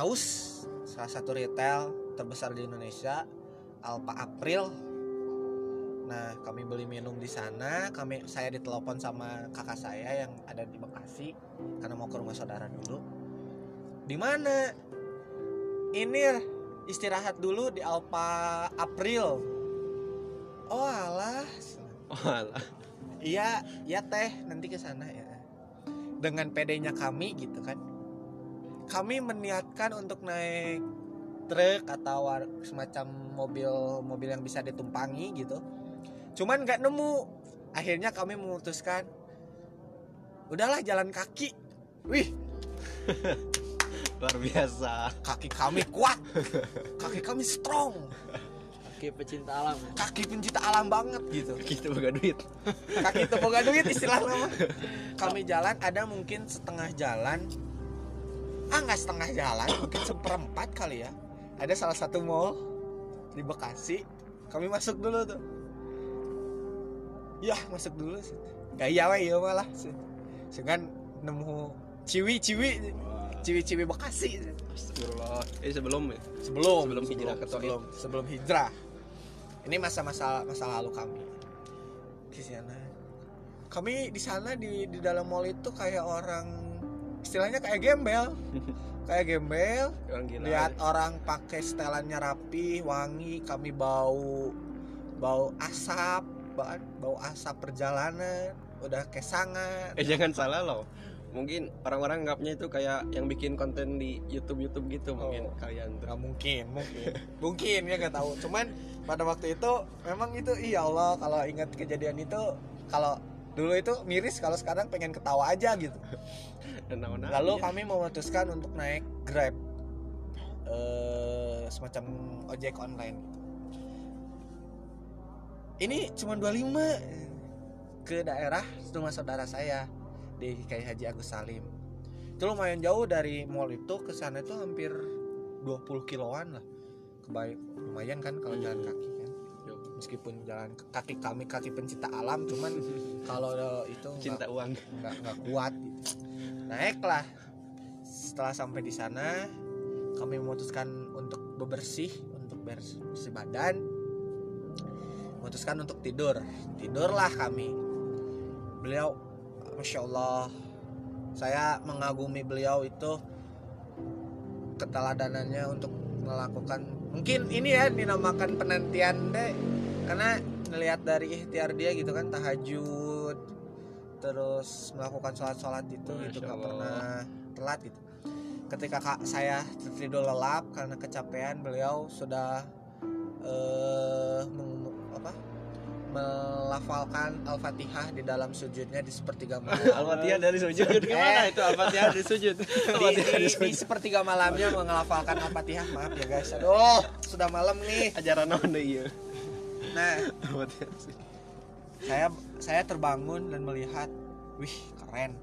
haus. Salah satu retail terbesar di Indonesia Alpa April. Nah kami beli minum di sana. Kami saya ditelepon sama kakak saya yang ada di Bekasi karena mau ke rumah saudara dulu di mana ini istirahat dulu di Alpa April oh alah oh alah Iya, ya teh nanti ke sana ya. Dengan PD-nya kami gitu kan. Kami meniatkan untuk naik truk atau semacam mobil-mobil yang bisa ditumpangi gitu. Cuman nggak nemu. Akhirnya kami memutuskan udahlah jalan kaki. Wih, luar biasa. Kaki kami kuat. Kaki kami strong. Oke pecinta alam. Kaki pencinta alam banget gitu. kita boga duit. Kaki itu boga duit istilahnya mah kami jalan ada mungkin setengah jalan. Ah nggak setengah jalan mungkin seperempat kali ya. Ada salah satu mall di Bekasi. Kami masuk dulu tuh. Ya masuk dulu. Sih gaya we ya malah dengan nemu ciwi ciwi ciwi ciwi Bekasi. Astagfirullah. Eh sebelum ya? Sebelum Sebelum hijrah ke sebelum. Sebelum hijrah. Ini masa-masa masa lalu kami. Di sana. Kami di sana di di dalam mall itu kayak orang istilahnya kayak gembel. Kayak gembel. Orang gila. Lihat orang pakai setelannya rapi wangi. Kami bau bau asap bau asap perjalanan. Udah kesangan eh jangan salah loh mungkin orang-orang nganggapnya itu kayak yang bikin konten di YouTube YouTube gitu mungkin Oh. kalian tuh. nggak mungkin mungkin. Mungkin ya nggak tahu. Cuman pada waktu itu memang itu iya Allah kalau ingat kejadian itu kalau dulu itu miris kalau sekarang pengen ketawa aja gitu. Lalu iya. kami memutuskan untuk naik grab eh semacam ojek online. Ini cuma 25 ke daerah rumah saudara saya di KI Haji Agus Salim. Itu lumayan jauh dari mall itu ke sana itu hampir 20 kiloan lah. Kebaik lumayan kan kalau jalan kaki kan. Yo. meskipun jalan kaki kami kaki pencinta alam cuman kalau itu cinta uang. nggak nggak kuat gitu. naiklah. Setelah sampai di sana kami memutuskan untuk bebersih untuk bersih badan. Memutuskan untuk tidur. Tidurlah kami. Beliau masya Allah saya mengagumi beliau itu keteladanannya untuk melakukan mungkin ini ya dinamakan penantian deh. Karena ngelihat dari ikhtiar dia gitu kan tahajud terus melakukan sholat-sholat itu gitu Masya nggak Allah. pernah telat gitu. Ketika kak saya tertidur lelap karena kecapean beliau sudah eh meng- apa melafalkan al-fatihah di dalam sujudnya di sepertiga malam. Al-Fatihah dari sujud Gimana itu Al-Fatihah di sujud? di, di, di sepertiga malamnya mengelafalkan al-fatihah. Maaf ya guys. Aduh sudah malam nih. Ajaran naon deui ieu nah. Saya saya terbangun dan melihat wih keren.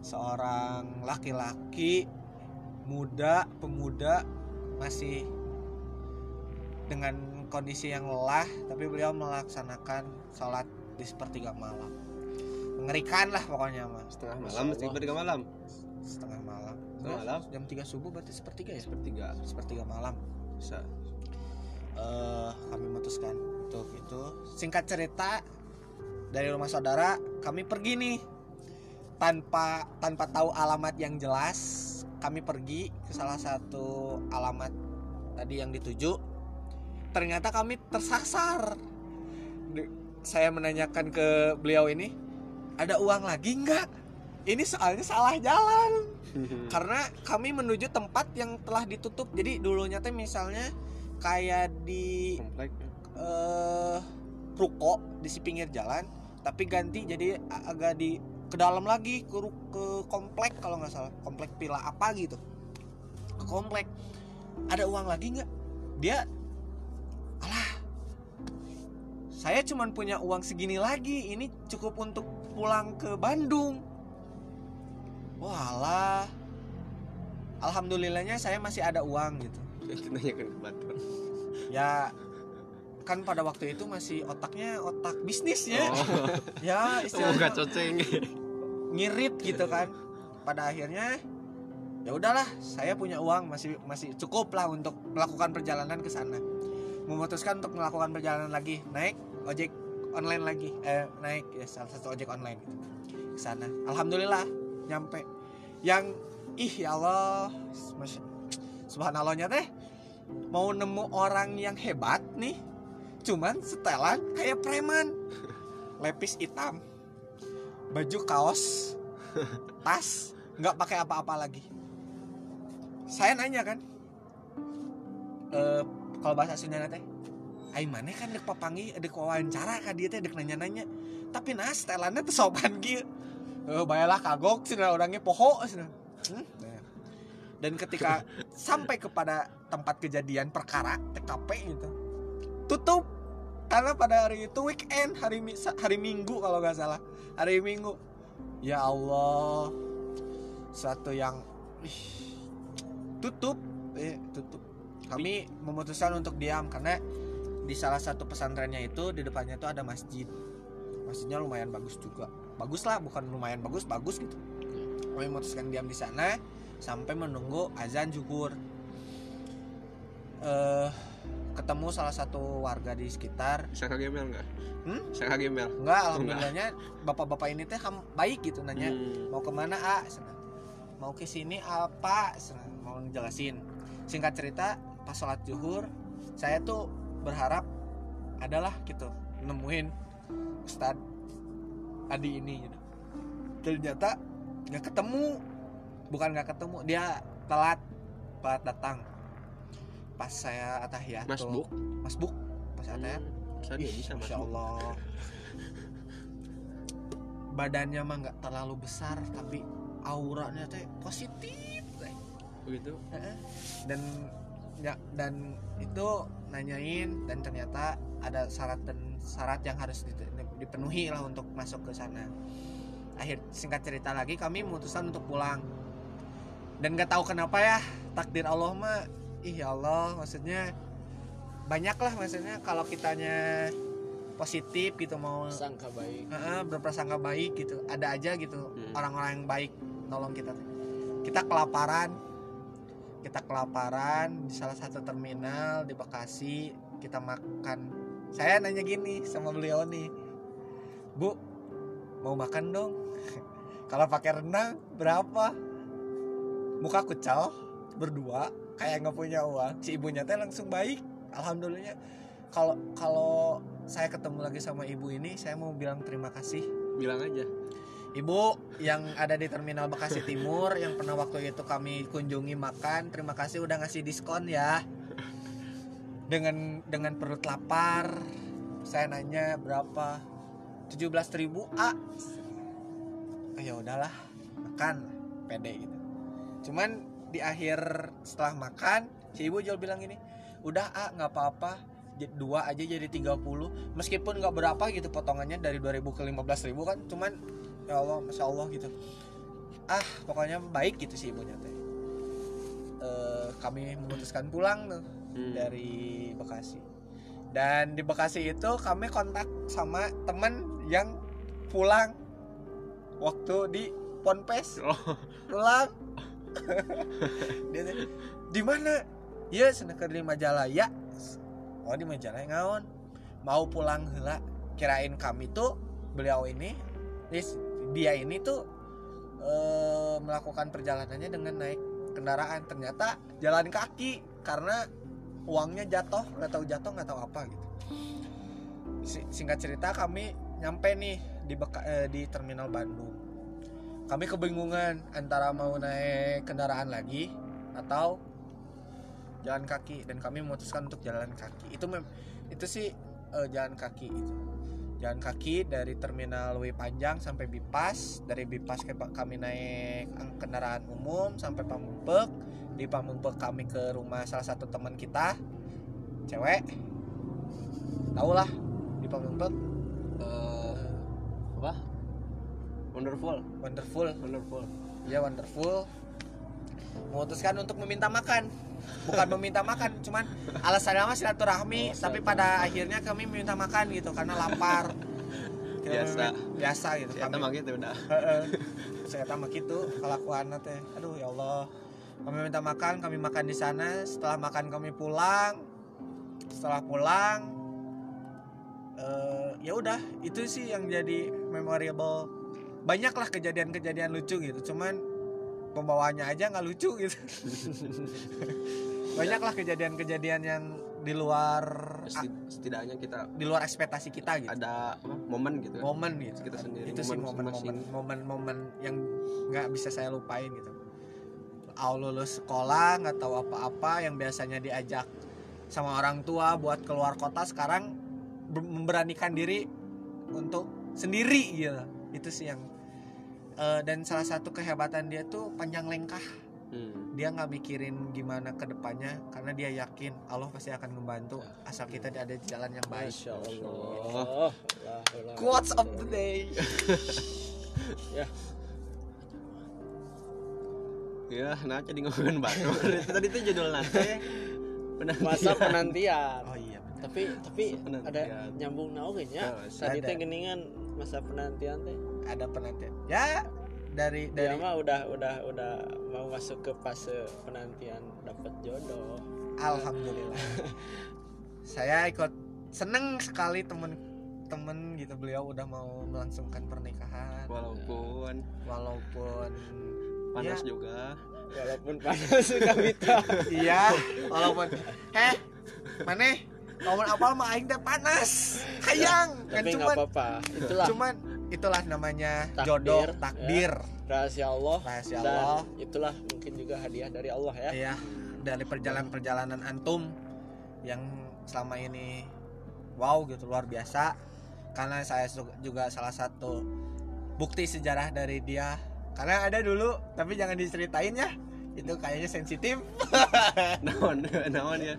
Seorang laki-laki muda pemuda masih dengan kondisi yang lelah tapi beliau melaksanakan sholat di sepertiga malam. Mengerikan lah pokoknya mas. Setengah malam bertiga malam? Setengah malam. Setengah malam? jam 3 subuh berarti sepertiga ya? Sepertiga. Sepertiga malam. Bisa. Eh kami memutuskan untuk itu. Singkat cerita dari rumah saudara kami pergi nih. Tanpa tanpa tahu alamat yang jelas kami pergi ke salah satu alamat tadi yang dituju ternyata kami tersasar saya menanyakan ke beliau ini ada uang lagi nggak? Ini soalnya salah jalan. Karena kami menuju tempat yang telah ditutup. Jadi dulunya teh misalnya kayak di komplek eh ruko di si pinggir jalan tapi ganti jadi agak di ke dalam lagi ke ke komplek kalau nggak salah. Komplek pila apa gitu. Ke komplek. Ada uang lagi nggak? Dia alah saya cuman punya uang segini lagi. Ini cukup untuk pulang ke Bandung. Walah alhamdulillahnya saya masih ada uang gitu. Ya kan pada waktu itu masih otaknya otak bisnis ya. Oh. Ya oh istilahnya coceng. ngirit gitu kan. Pada akhirnya ya udahlah saya punya uang masih masih cukup lah untuk melakukan perjalanan ke sana memutuskan untuk melakukan perjalanan lagi naik ojek online lagi. Eh naik ya salah satu ojek online gitu. Ke sana. Alhamdulillah nyampe. Yang ih ya Allah subhanallahnya teh mau nemu orang yang hebat nih cuman setelan kayak preman. Lepis hitam baju kaos tas nggak pakai apa-apa lagi. Saya nanya kan eh kalau bahasa Sunda teh Aing mana kan dek papangi dek wawancara kan dia teh dek nanya-nanya. Tapi nah setelannya tuh sopan gitu eh bayalah kagok sih orangnya poho sih Hmm? Nah. dan ketika sampai kepada tempat kejadian perkara TKP gitu tutup. Karena pada hari itu weekend hari hari Minggu kalau nggak salah. Hari Minggu. Ya Allah. Suatu yang ih, tutup eh tutup kami memutuskan untuk diam karena di salah satu pesantrennya itu di depannya itu ada masjid. Masjidnya lumayan bagus juga. Bagus lah bukan lumayan bagus bagus gitu. Kami memutuskan diam di sana sampai menunggu azan zuhur. Eh ketemu salah satu warga di sekitar. Saya gembel nggak? Hmm? saya gembel? Enggak alhamdulillahnya bapak-bapak ini teh baik gitu nanya Hmm. mau ke mana a? Sana. mau ke sini apa? Sana. mau ngejelasin. Singkat cerita pas sholat zuhur saya tuh berharap adalah gitu nemuin Ustadz Adi ini gitu. ternyata nggak ketemu bukan nggak ketemu dia telat telat datang. Pas saya atahiyat Mas Buk Mas Buk pas atahiyat saya dia Ih, bisa Mas Masya Allah. Badannya mah nggak terlalu besar tapi auranya teh positif begitu? Dan ya dan itu nanyain dan ternyata ada syarat dan syarat yang harus di- dipenuhi lah untuk masuk ke sana. Akhir singkat cerita lagi kami memutuskan untuk pulang. Dan nggak tahu kenapa ya takdir Allah mah ih ya Allah maksudnya banyak lah maksudnya kalau kitanya positif gitu mau sangka baik. Heeh, berprasangka baik gitu ada aja gitu Hmm. orang-orang yang baik nolong kita. Kita kelaparan kita kelaparan di salah satu terminal di Bekasi kita makan. Saya nanya gini sama beliau nih bu mau makan dong? Kalau pakai renang berapa? Muka kucal berdua kayak nggak punya uang. Si ibunya teh langsung baik alhamdulillah kalau kalau saya ketemu lagi sama ibu ini saya mau bilang terima kasih. Bilang aja ibu yang ada di terminal Bekasi Timur yang pernah waktu itu kami kunjungi makan terima kasih udah ngasih diskon ya. Dengan dengan perut lapar saya nanya berapa? 17.000 ribu a. Oh, ya udahlah makan pede gitu. Cuman di akhir setelah makan si ibu jual bilang gini udah a nggak apa-apa dua aja jadi 30 meskipun nggak berapa gitu potongannya dari 2000 ke 15.000 ribu kan cuman ya Allah masya Allah gitu. Ah pokoknya baik gitu sih ibunya teh. Eh, kami memutuskan pulang tuh Hmm. dari Bekasi. Dan di Bekasi itu kami kontak sama temen yang pulang waktu di Ponpes. Oh. Pulang. Dia di mana? Ya seneker di Majalaya oh di Majalaya ngaon. Mau pulang hela kirain kami tuh beliau ini dia ini tuh eh, melakukan perjalanannya dengan naik kendaraan. Ternyata jalan kaki karena uangnya jatuh nggak tahu jatuh nggak tahu apa gitu. Si- singkat cerita kami nyampe nih di Beka- eh, di terminal Bandung. Kami kebingungan antara mau naik kendaraan lagi atau jalan kaki. Dan kami memutuskan untuk jalan kaki. Itu mem itu sih eh, jalan kaki itu jalan kaki dari terminal W Panjang sampai Bipas dari Bipas ke kami naik kendaraan umum sampai Pamumpek. Di Pamumpek kami ke rumah salah satu teman kita cewek. Tau lah di Pamumpek. Eh, apa? Wonderful. Wonderful. Wonderful. Ya wonderful. Memutuskan untuk meminta makan bukan meminta makan cuman alasannya mah silaturahmi Oh, tapi pada akhirnya kami meminta makan gitu karena lapar. Biasa. biasa gitu saya mah gitu udah saya tambah gitu kelakuan teh aduh ya Allah. Kami minta makan kami makan di sana. Setelah makan kami pulang setelah pulang eh, ya udah. Itu sih yang jadi memorable. Banyaklah kejadian-kejadian lucu gitu cuman pembawaannya aja nggak lucu gitu. Banyaklah kejadian-kejadian yang di luar Seti- setidaknya kita di luar ekspektasi kita gitu. Ada momen gitu kan momen gitu. Kita sendiri, itu sih momen momen-momen momen-momen yang nggak bisa saya lupain gitu. Awal lulus sekolah nggak tahu apa-apa yang biasanya diajak sama orang tua buat keluar kota sekarang ber- memberanikan diri untuk sendiri gitu. Itu sih yang eh, dan salah satu kehebatan dia tuh panjang lengkah. Hmm. dia nggak mikirin gimana ke depannya karena dia yakin Allah pasti akan membantu asal kita ada di jalan yang baik. Masya Allah. Quotes of the day. Ya. Nah jadi ngomongin baru tadi itu judul nanti. Masa penantian. Oh iya benar. tapi tapi penantian. ada nyambung nauknya Oh, tadi teh geningan masa penantian teh? Ada penantian. Ya dari dia dari mah udah udah udah mau masuk ke fase penantian dapat jodoh. Alhamdulillah. Saya ikut seneng sekali temen-temen gitu. Beliau udah mau melangsungkan pernikahan. Walaupun walaupun panas Ya. juga. Walaupun panas suka kita iya walaupun heh mana ngomong apa mah aing teh panas hayang kan tapi cuman apa-apa itulah cuman itulah namanya Takdir, jodoh ya. takdir rahasia Allah Rahasia dan Allah. itulah mungkin juga hadiah dari Allah ya Iya, dari perjalanan-perjalanan antum yang selama ini wow gitu luar biasa. Karena saya juga salah satu bukti sejarah dari dia. Karena ada dulu, tapi jangan diceritain ya. Itu kayaknya sensitif. naon naon ya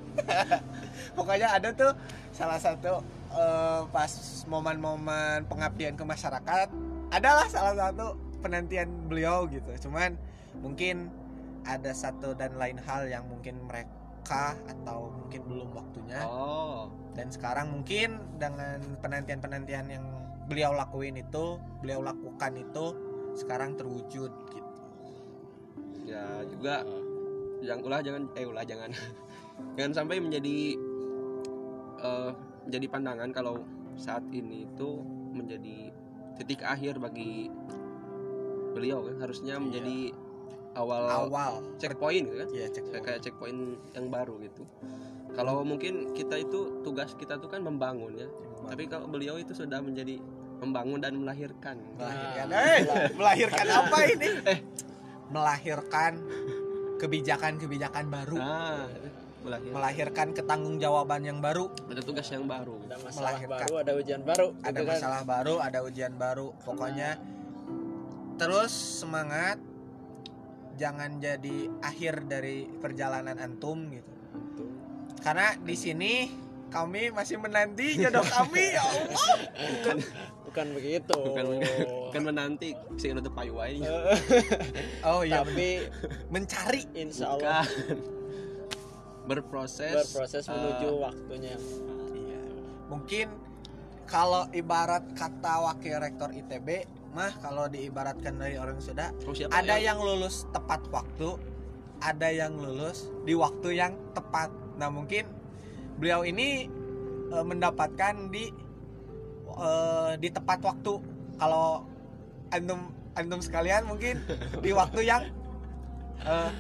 Pokoknya ada tuh salah satu eh, pas momen-momen pengabdian ke masyarakat, adalah salah satu penantian beliau gitu. Cuman mungkin ada satu dan lain hal yang mungkin mereka atau mungkin belum waktunya oh dan sekarang mungkin dengan penantian-penantian yang beliau lakuin itu beliau lakukan itu sekarang terwujud gitu ya juga yang ulah jangan eh ulah jangan. Jangan sampai menjadi eh, menjadi pandangan kalau saat ini itu menjadi titik akhir bagi beliau kan. Harusnya menjadi awal, awal. checkpoint gitu kan. Ya cek kayak kayak checkpoint yang baru gitu. Kalau mungkin kita itu tugas kita tuh kan membangun ya. Tapi kalau beliau itu sudah menjadi membangun dan melahirkan. Melahirkan. Nah, eh melahirkan apa ini melahirkan kebijakan-kebijakan baru. Nah melahirkan. Melahirkan ketanggung-jawaban yang baru. Ada tugas yang baru. Ada masalah Melahirkan. baru ada ujian baru ada gitu kan. masalah baru ada ujian baru. Pokoknya terus semangat. Jangan jadi akhir dari perjalanan antum gitu. Gitu. karena di sini kami masih menanti jodoh kami ya Allah. Bukan begitu. Bukan bukan menanti si udah payuai oh iya. Tapi mencari. insya Allah. Bukan. Berproses berproses eh, menuju waktunya. Iya. mungkin kalau ibarat kata wakil rektor ITB mah kalau diibaratkan dari orang sudah oh, siapa ada ya? yang lulus tepat waktu ada yang lulus di waktu yang tepat. Nah mungkin beliau ini eh, mendapatkan di eh, di tepat waktu. Kalau antum antum sekalian mungkin di waktu yang eh,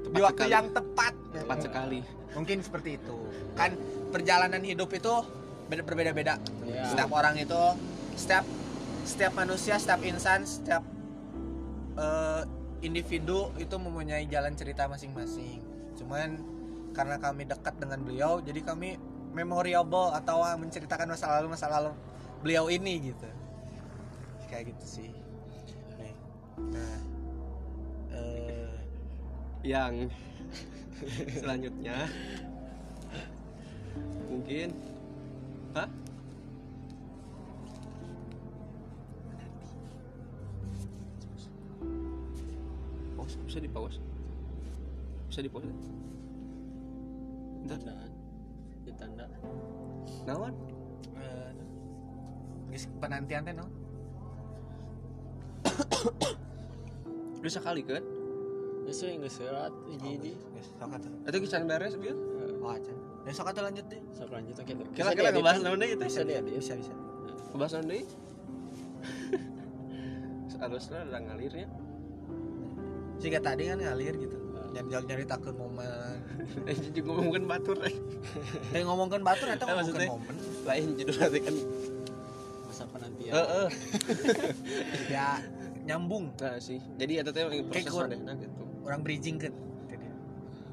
Tepat di waktu sekali. yang tepat. Tepat sekali. Mungkin seperti itu. Kan perjalanan hidup itu beda- berbeda-beda. Ya. setiap orang itu setiap setiap manusia setiap insan setiap eh, individu itu mempunyai jalan cerita masing-masing. Cuman karena kami dekat dengan beliau jadi kami memorable atau menceritakan masa lalu masa lalu beliau ini gitu. Kayak gitu sih. Nah eh, yang selanjutnya. Mungkin. Hah? Pause bisa di pause? Bisa di pause tandaan ditanda. Nawan eh, geus penantian teh no udah sekali kan itu yang nggak serat hiji hiji. Geus, sok atuh. itu kisah beres biar oh acan. Ya sok atuh lanjut deh. Sok lanjut kita kira-kira ngebahas naon deh itu bisa dia dia bisa bisa. Ngebahas naon deh harusnya udah ngalirnya jika tadi kan ngalir gitu nyari nyari takut momen. Eh jadi ngomongin batur eh. eh ngomongkan batur atau maksudnya? momen. Lain judul nanti kan. Masa penantian. Heeh. ya nyambung. Nah sih. Jadi ya teteh yang proses manehna gitu. Orang bridging kan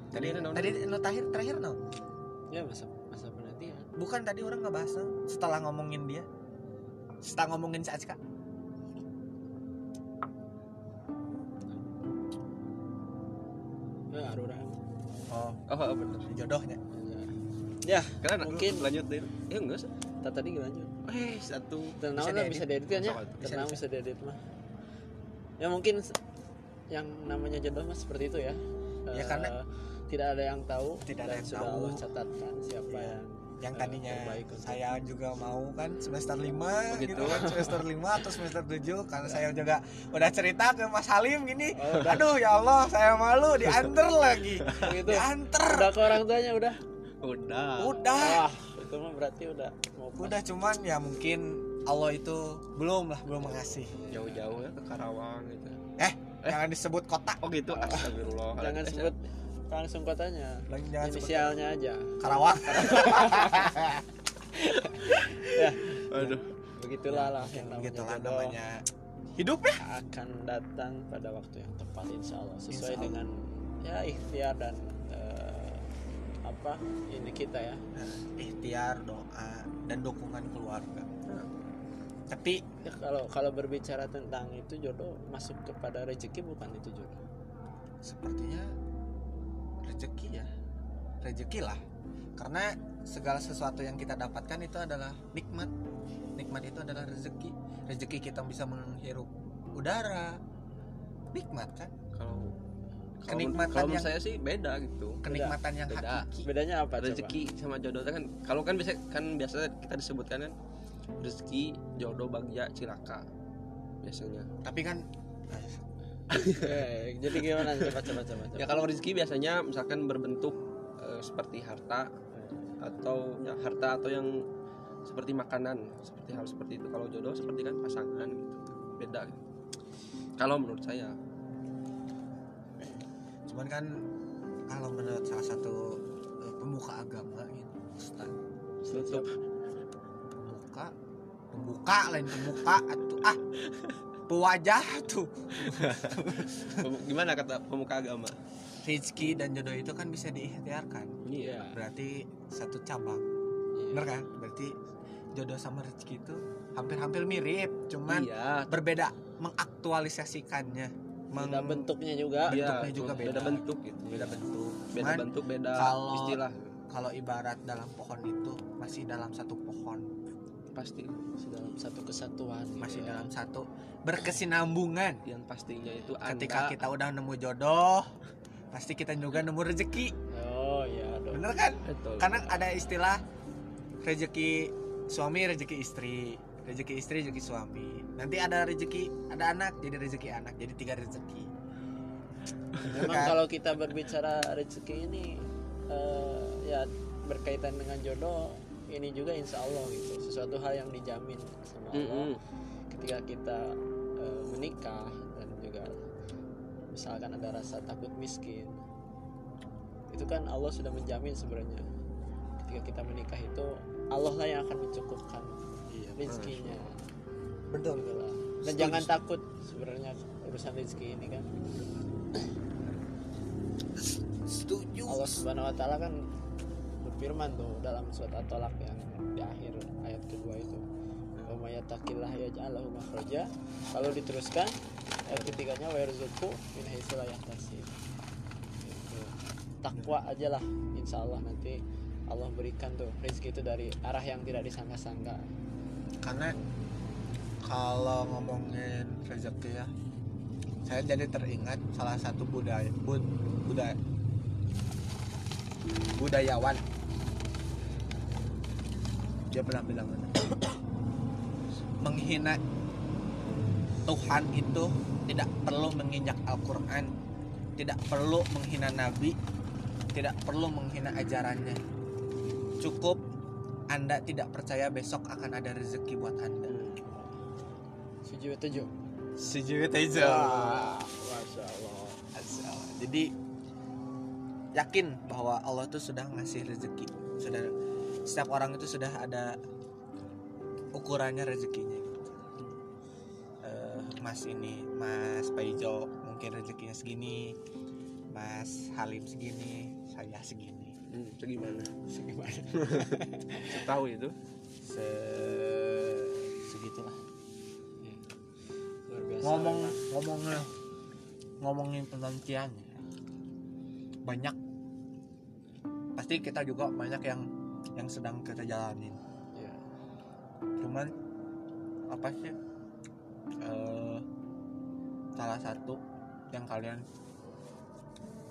tadi ada naon? tadi no terakhir terakhir no ya masa masa penantian. Bukan tadi orang nggak bahas no? setelah ngomongin dia. Setelah ngomongin si Acka oh. Oh bener. Jodohnya. Ya karena Mungkin. lanjut deh eh enggak sih tak tadi lanjut eh satu. Tenang Bisa lah bisa diedit kan ya? Tenang bisa. diedit mah? Ya mungkin yang namanya jodoh mah seperti itu ya. Ya, Eh, karena- tidak ada yang tahu Tidak ada yang sudah tahu. Allah catatkan siapa Iya. yang yang eh, tadinya terbaik untuk- saya juga mau kan semester 5 Begitu. gitu kan semester 5 atau semester 7 karena saya juga udah cerita ke Mas Halim gini Oh, aduh ya Allah saya malu diantar lagi. Gitu diantar. Udah ke orang tuanya udah? Udah. Udah. Wah itu mah berarti udah mau pas. udah cuman ya mungkin Allah itu belum lah belum mengasih. Jauh-jauh ya ke Karawang gitu. Eh, jangan disebut kota. Oh gitu. Astagfirullah. Jangan Eh, sebut langsung kotanya Lagi jangan sebut inisialnya aja. Karawang ya. Aduh. Begitulah lah yang namanya gitu namanya hidup ya? Akan datang pada waktu yang tepat insya Allah sesuai Insya Allah. dengan ya ikhtiar dan eh, apa ini kita ya. Ikhtiar doa dan dukungan keluarga. Tapi Ya, kalau kalau berbicara tentang itu jodoh masuk kepada rezeki bukan itu jodoh. Sepertinya rezeki ya. Rezeki lah. Karena segala sesuatu yang kita dapatkan itu adalah nikmat. Nikmat itu adalah rezeki. Rezeki kita bisa menghirup udara. Nikmat kan? Kalau Kenikmatan kalau yang- saya sih beda gitu. Kenikmatan yang Beda. hakiki. Bedanya apa coba? rezeki sama jodoh kan kalau kan bisa kan biasa kita disebutkan kan rezeki jodoh bagja cilaka biasanya. Tapi kan jadi gimana? Coba coba coba, coba. ya kalau rezeki biasanya misalkan berbentuk eh, seperti harta atau ya harta atau yang seperti makanan seperti hal seperti itu. Kalau jodoh seperti kan pasangan gitu beda gitu. kalau menurut saya. Cuman kan kalau menurut salah satu eh, pemuka agama gitu Ustaz. Tutup. Pemuka pembuka lain pemuka atuh ah pewajah tuh. Gimana kata pemuka agama? Rezeki dan jodoh itu kan bisa diikhtiarkan. Iya. Berarti satu cabang. Iya. bener kan? Berarti jodoh sama rezeki itu hampir-hampir mirip cuman iya. berbeda mengaktualisasikannya. Meng- Beda bentuknya juga. Bentuknya iya, juga beda beda. bentuk gitu beda bentuk. Beda Cuman bentuk beda kalau- istilah. kalau ibarat dalam pohon itu masih dalam satu pohon pasti Masih dalam satu kesatuan gitu masih ya. dalam satu berkesinambungan. Yang pastinya itu ketika anda kita udah nemu jodoh pasti kita juga nemu rezeki. Oh iya dong. Bener kan? Betul. Karena ada istilah rezeki suami rezeki istri. Rezeki istri rezeki suami. Nanti ada rezeki ada anak jadi rezeki anak. Jadi tiga rezeki. Bener Memang kan? kalau kita berbicara rezeki ini eh, ya berkaitan dengan jodoh ini juga insya Allah gitu. Sesuatu hal yang dijamin sama Allah. Mm-mm. ketika kita eh, menikah dan juga misalkan ada rasa takut miskin itu kan Allah sudah menjamin sebenarnya. Ketika kita menikah itu Allah lah yang akan mencukupkan iya rezekinya betul. Gitu lah. dan Setuju. jangan takut sebenarnya urusan rezeki ini kan. Setuju. Allah Subhanahu wa taala kan berfirman tuh dalam surat At-Talaq yang di akhir ayat kedua itu. Wa may yattaqillah yaj'al lahu makhraja. Kalau diteruskan ayat ketiganya wa yarzuqhu min haitsu Gitu. takwa aja lah insya Allah nanti Allah berikan tuh rezeki itu dari arah yang tidak disangka-sangka. Karena kalau ngomongin rezeki ya saya jadi teringat salah satu budaya bud, budaya budayawan. Dia pernah bilang menghina Tuhan itu tidak perlu menginjak Al-Quran tidak perlu menghina Nabi tidak perlu menghina ajarannya. Cukup anda tidak percaya besok akan ada rezeki buat anda. Setuju setuju sejuta Wah, masya Allah. Jadi yakin bahwa Allah tuh sudah ngasih rezeki. Sudah setiap orang itu sudah ada ukurannya rezekinya. Eh, Mas ini Mas Paijo mungkin rezekinya segini. Mas Halim segini saya segini. Hmm, segimana segimana? Tahu itu. Se segitulah. Iya. luar biasa. Ngomong memang. ngomongnya ngomongin penantian banyak pasti kita juga banyak yang yang sedang kita jalanin Iya. cuman apa sih eh, salah satu yang kalian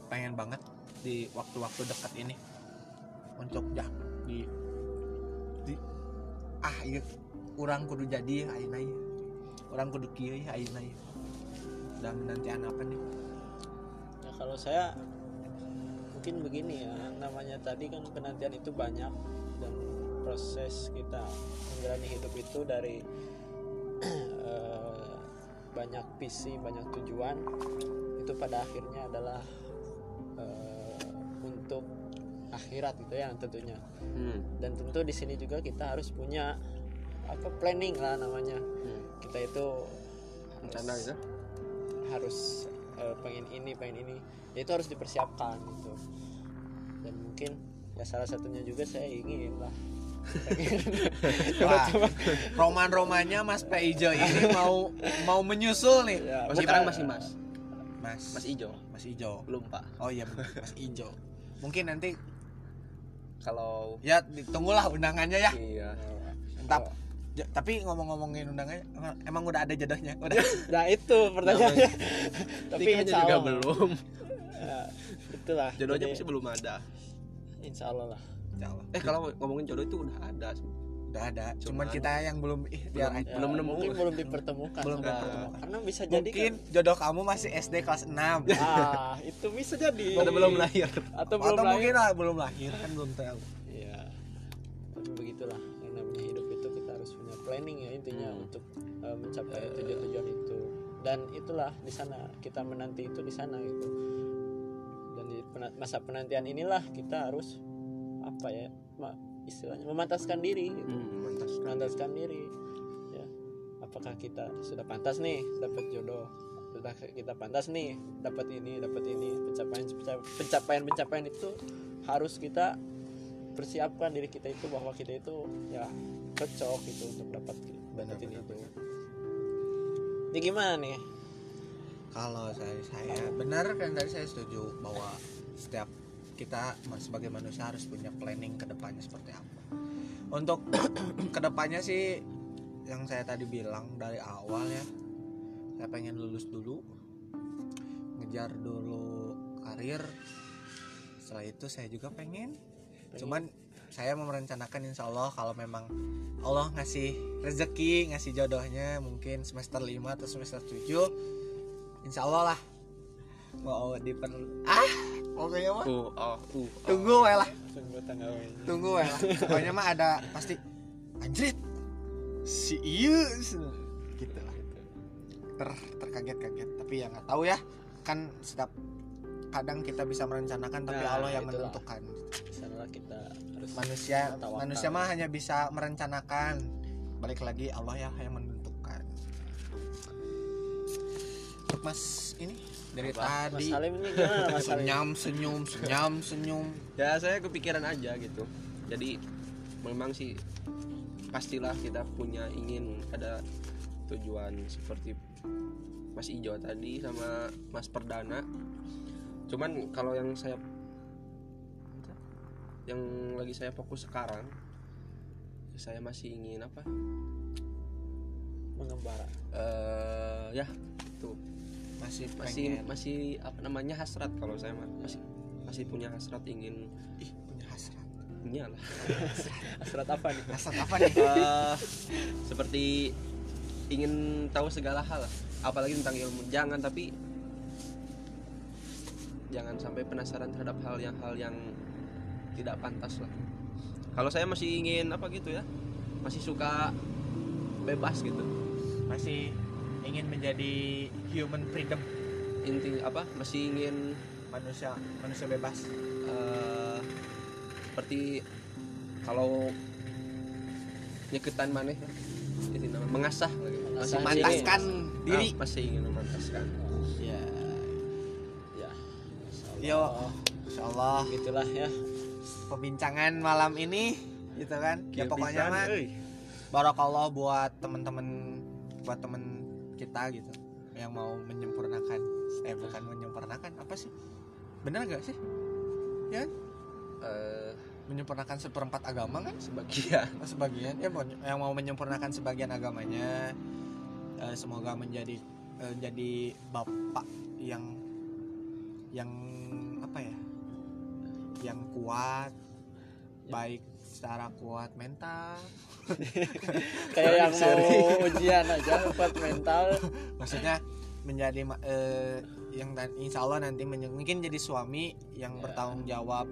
pengen banget di waktu-waktu dekat ini untuk ya di di ah iya orang kudu jadi ayeuna ieu. orang kudu kieu ya ayeuna ieu. dan menantian apa nih Ya, kalau saya mungkin begini ya namanya tadi kan penantian itu banyak dan proses kita menjalani hidup itu dari eh, banyak visi banyak tujuan itu pada akhirnya adalah eh, untuk akhirat gitu ya tentunya hmm. dan tentu di sini juga kita harus punya apa planning lah namanya Hmm. kita itu rencana harus- ya harus eh, pengen ini pengen ini. Ya itu harus dipersiapkan gitu. Dan mungkin ya salah satunya juga saya ingin lah. Wah, roman-romannya Mas Peijo ini mau mau menyusul nih. Ya, masih bukan- terang masih mas Mas. Mas ijo. Mas Ijo. Belum pak. Oh iya Mas Ijo. Mungkin nanti kalau ya ditunggulah undangannya ya. Iya. Entah Ja- tapi ngomong-ngomongin undangannya emang, udah ada jodohnya udah. Nah itu pertanyaannya. Tapi nikahnya insya juga Allah. belum. Ya, itulah. Jodohnya Jadi, masih belum ada. Insya Allah lah. Insya Allah. eh kalau ngomongin jodoh itu udah ada udah ada. Cuman Cuman- kita yang belum Belum-. Ya, Belum nemu. mungkin belum dipertemukan Belum dipertemukan. karena bisa jadi mungkin kan jodoh kamu masih SD kelas 6 ah itu bisa jadi. Pada belum lahir? Atau belum atau lahir. mungkin lah belum lahir kan belum tahu. Iya. Tapi begitulah planning ya intinya Hmm. untuk uh, mencapai tujuan-tujuan itu. Dan itulah di sana kita menanti itu di sana gitu. Dan di masa penantian inilah kita harus apa ya? ma- istilahnya memantaskan diri gitu. hmm, mantas Memantaskan diri. Ya. Apakah kita sudah pantas nih dapat jodoh? Sudah kita pantas nih dapat ini, dapat ini. Pencapaian pencapaian pencapaian itu harus kita persiapkan diri kita itu bahwa kita itu ya cocok gitu untuk dapat dapetin Benar, itu. Ini gimana nih? kalau saya saya benar kan tadi saya setuju bahwa setiap kita sebagai manusia harus punya planning ke depannya seperti apa. Untuk ke depannya sih yang saya tadi bilang dari awal ya saya pengen lulus dulu ngejar dulu karir. Setelah itu saya juga pengen. Cuman saya mau merencanakan insya Allah kalau memang Allah ngasih rezeki ngasih jodohnya mungkin semester 5 atau semester 7 insya Allah lah. Mau diper ah pokoknya mah. Uh, oh, uh, tunggu wae lah. Tunggu tanggal ini. tunggu wae lah. Pokoknya mah ada pasti anjrit si iya gitu lah. Ter terkaget-kaget. Tapi ya nggak tahu ya. Kan setiap kadang kita bisa merencanakan tapi Nah, Allah yang itulah. menentukan. Di sanalah kita manusia Tawakal. manusia mah hanya bisa merencanakan balik lagi Allah ya yang menentukan Mas ini dari Apa? Mas tadi Salim ini gimana Mas Salim? senyum senyum senyum senyum ya saya kepikiran aja gitu jadi memang sih pastilah kita punya ingin ada tujuan seperti Mas Ijo tadi sama Mas Perdana cuman kalau yang saya yang lagi saya fokus sekarang saya masih ingin apa? Mengembara. eh ya itu. Masih masih pengen. masih apa namanya hasrat kalau saya masih masih punya hasrat ingin ih punya hasrat. Iyalah Hasrat apa nih? hasrat apa nih? Eh, seperti ingin tahu segala hal apalagi tentang ilmu. Jangan tapi jangan sampai penasaran terhadap hal yang hal yang tidak pantas lah. Kalau saya masih ingin apa gitu ya masih suka bebas gitu. Masih ingin menjadi human freedom. Inti apa? Masih ingin manusia manusia bebas. Eh, seperti kalau nyeketan maneh ya, itu nama mengasah. Masih- mantaskan diri. Ah, masih ingin memantaskan. Ya. Ya. yo insyaallah Gitulah ya. Perbincangan malam ini gitu kan? Ya pokoknya mah barakallah buat temen-temen buat temen kita gitu. Yang mau menyempurnakan eh bukan menyempurnakan apa sih? Benar gak sih? Ya? Eh, menyempurnakan seperempat agama kan? Sebagian. Oh, sebagian. Ya yang mau menyempurnakan sebagian agamanya eh, semoga menjadi eh, jadi bapak yang yang ya yang kuat baik secara kuat mental Kayak yang mau ujian aja buat mental. maksudnya menjadi eh, yang insya Allah nanti mungkin jadi suami yang Ya. bertanggung jawab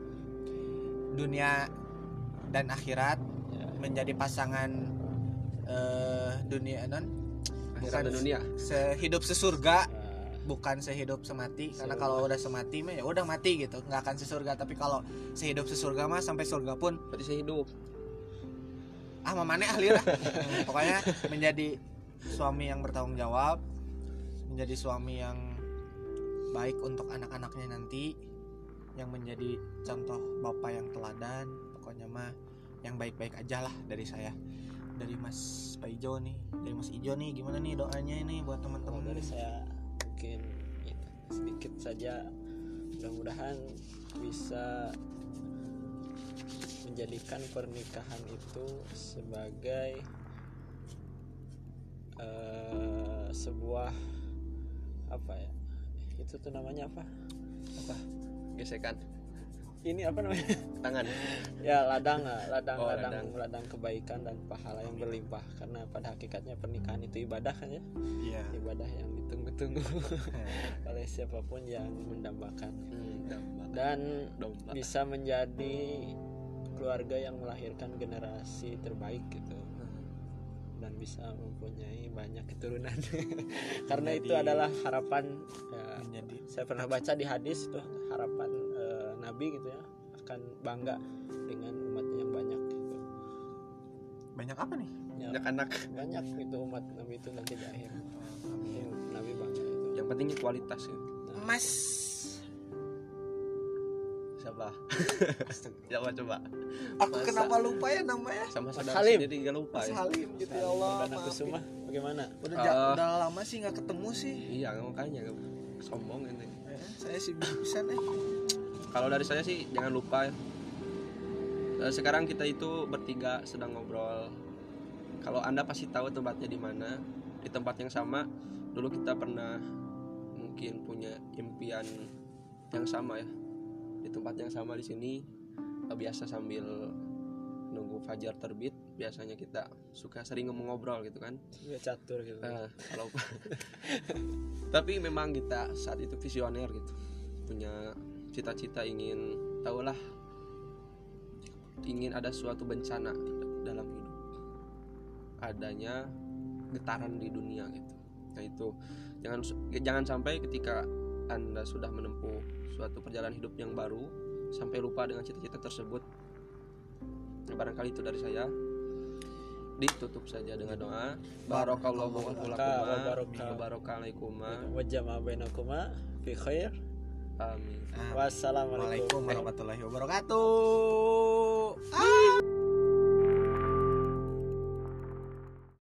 dunia dan akhirat Ya. menjadi pasangan eh, dunia non akhirat dan dunia sehidup sesurga Nah, bukan sehidup semati karena kalau udah semati mah ya udah mati gitu nggak akan sesurga. Tapi kalau sehidup sesurga mah sampai surga pun berarti saya hidup ah mamane ahli lah. Pokoknya menjadi suami yang bertanggung jawab menjadi suami yang baik untuk anak-anaknya nanti yang menjadi contoh bapak yang teladan pokoknya mah yang baik-baik aja lah dari saya. Dari Mas Pak Ijo nih dari Mas Ijo nih gimana nih doanya ini buat teman-teman? Dari saya mungkin itu, sedikit saja. Mudah-mudahan bisa menjadikan pernikahan itu sebagai eh, sebuah apa ya itu tuh namanya apa? Gesekan ini apa namanya? Tangan. Ya ladang lah ladang Oh, ladang ladang. ladang kebaikan dan pahala yang berlimpah. Karena pada hakikatnya pernikahan itu ibadah kan ya? Iya. Ibadah yang ditunggu-tunggu. Oleh siapa pun yang mendambakan. Hmm, dan domba bisa menjadi keluarga yang melahirkan generasi terbaik gitu. Dan bisa mempunyai banyak keturunan. Karena itu Menjadi- adalah harapan ya, menjadi saya pernah baca di hadis tuh harapan eh, nabi gitu ya akan bangga dengan umatnya yang banyak gitu. Banyak apa nih? Ya, banyak anak. Banyak gitu umat nabi itu nanti di akhir. Yang nabi bangga itu. Yang pentingnya kualitas ya. Mas. Siapa? Siapa coba? Aku Masa- kenapa lupa ya namanya? Sama Mas saudara Halim. sendiri gak lupa Mas ya. Halim gitu ya Allah maafin. Kusuma bagaimana? Udah Ah. udah lama sih nggak ketemu sih. Iya makanya sombong ini. Ya, saya sih bisa nih kalau dari saya sih jangan lupa ya. Eh, sekarang kita itu bertiga sedang ngobrol. Kalau anda pasti tahu tempatnya di mana. Di tempat yang sama dulu kita pernah mungkin punya impian yang sama ya. Di tempat yang sama di sini eh, biasa sambil nunggu fajar terbit biasanya kita suka sering ngomong ngobrol gitu kan. Ya catur gitu. Nah, kalau tapi memang kita saat itu visioner gitu. Punya cita-cita ingin tahulah ingin ada suatu bencana dalam hidup. Adanya getaran di dunia gitu. Nah itu. Jangan jangan sampai ketika anda sudah menempuh suatu perjalanan hidup yang baru sampai lupa dengan cita-cita tersebut barangkali itu dari saya. Ditutup saja dengan doa. Barakallahu lakuma barokah. wa wajama bainakuma. Fi khair Amin. Wassalamualaikum warahmatullahi wabarakatuh. Ah.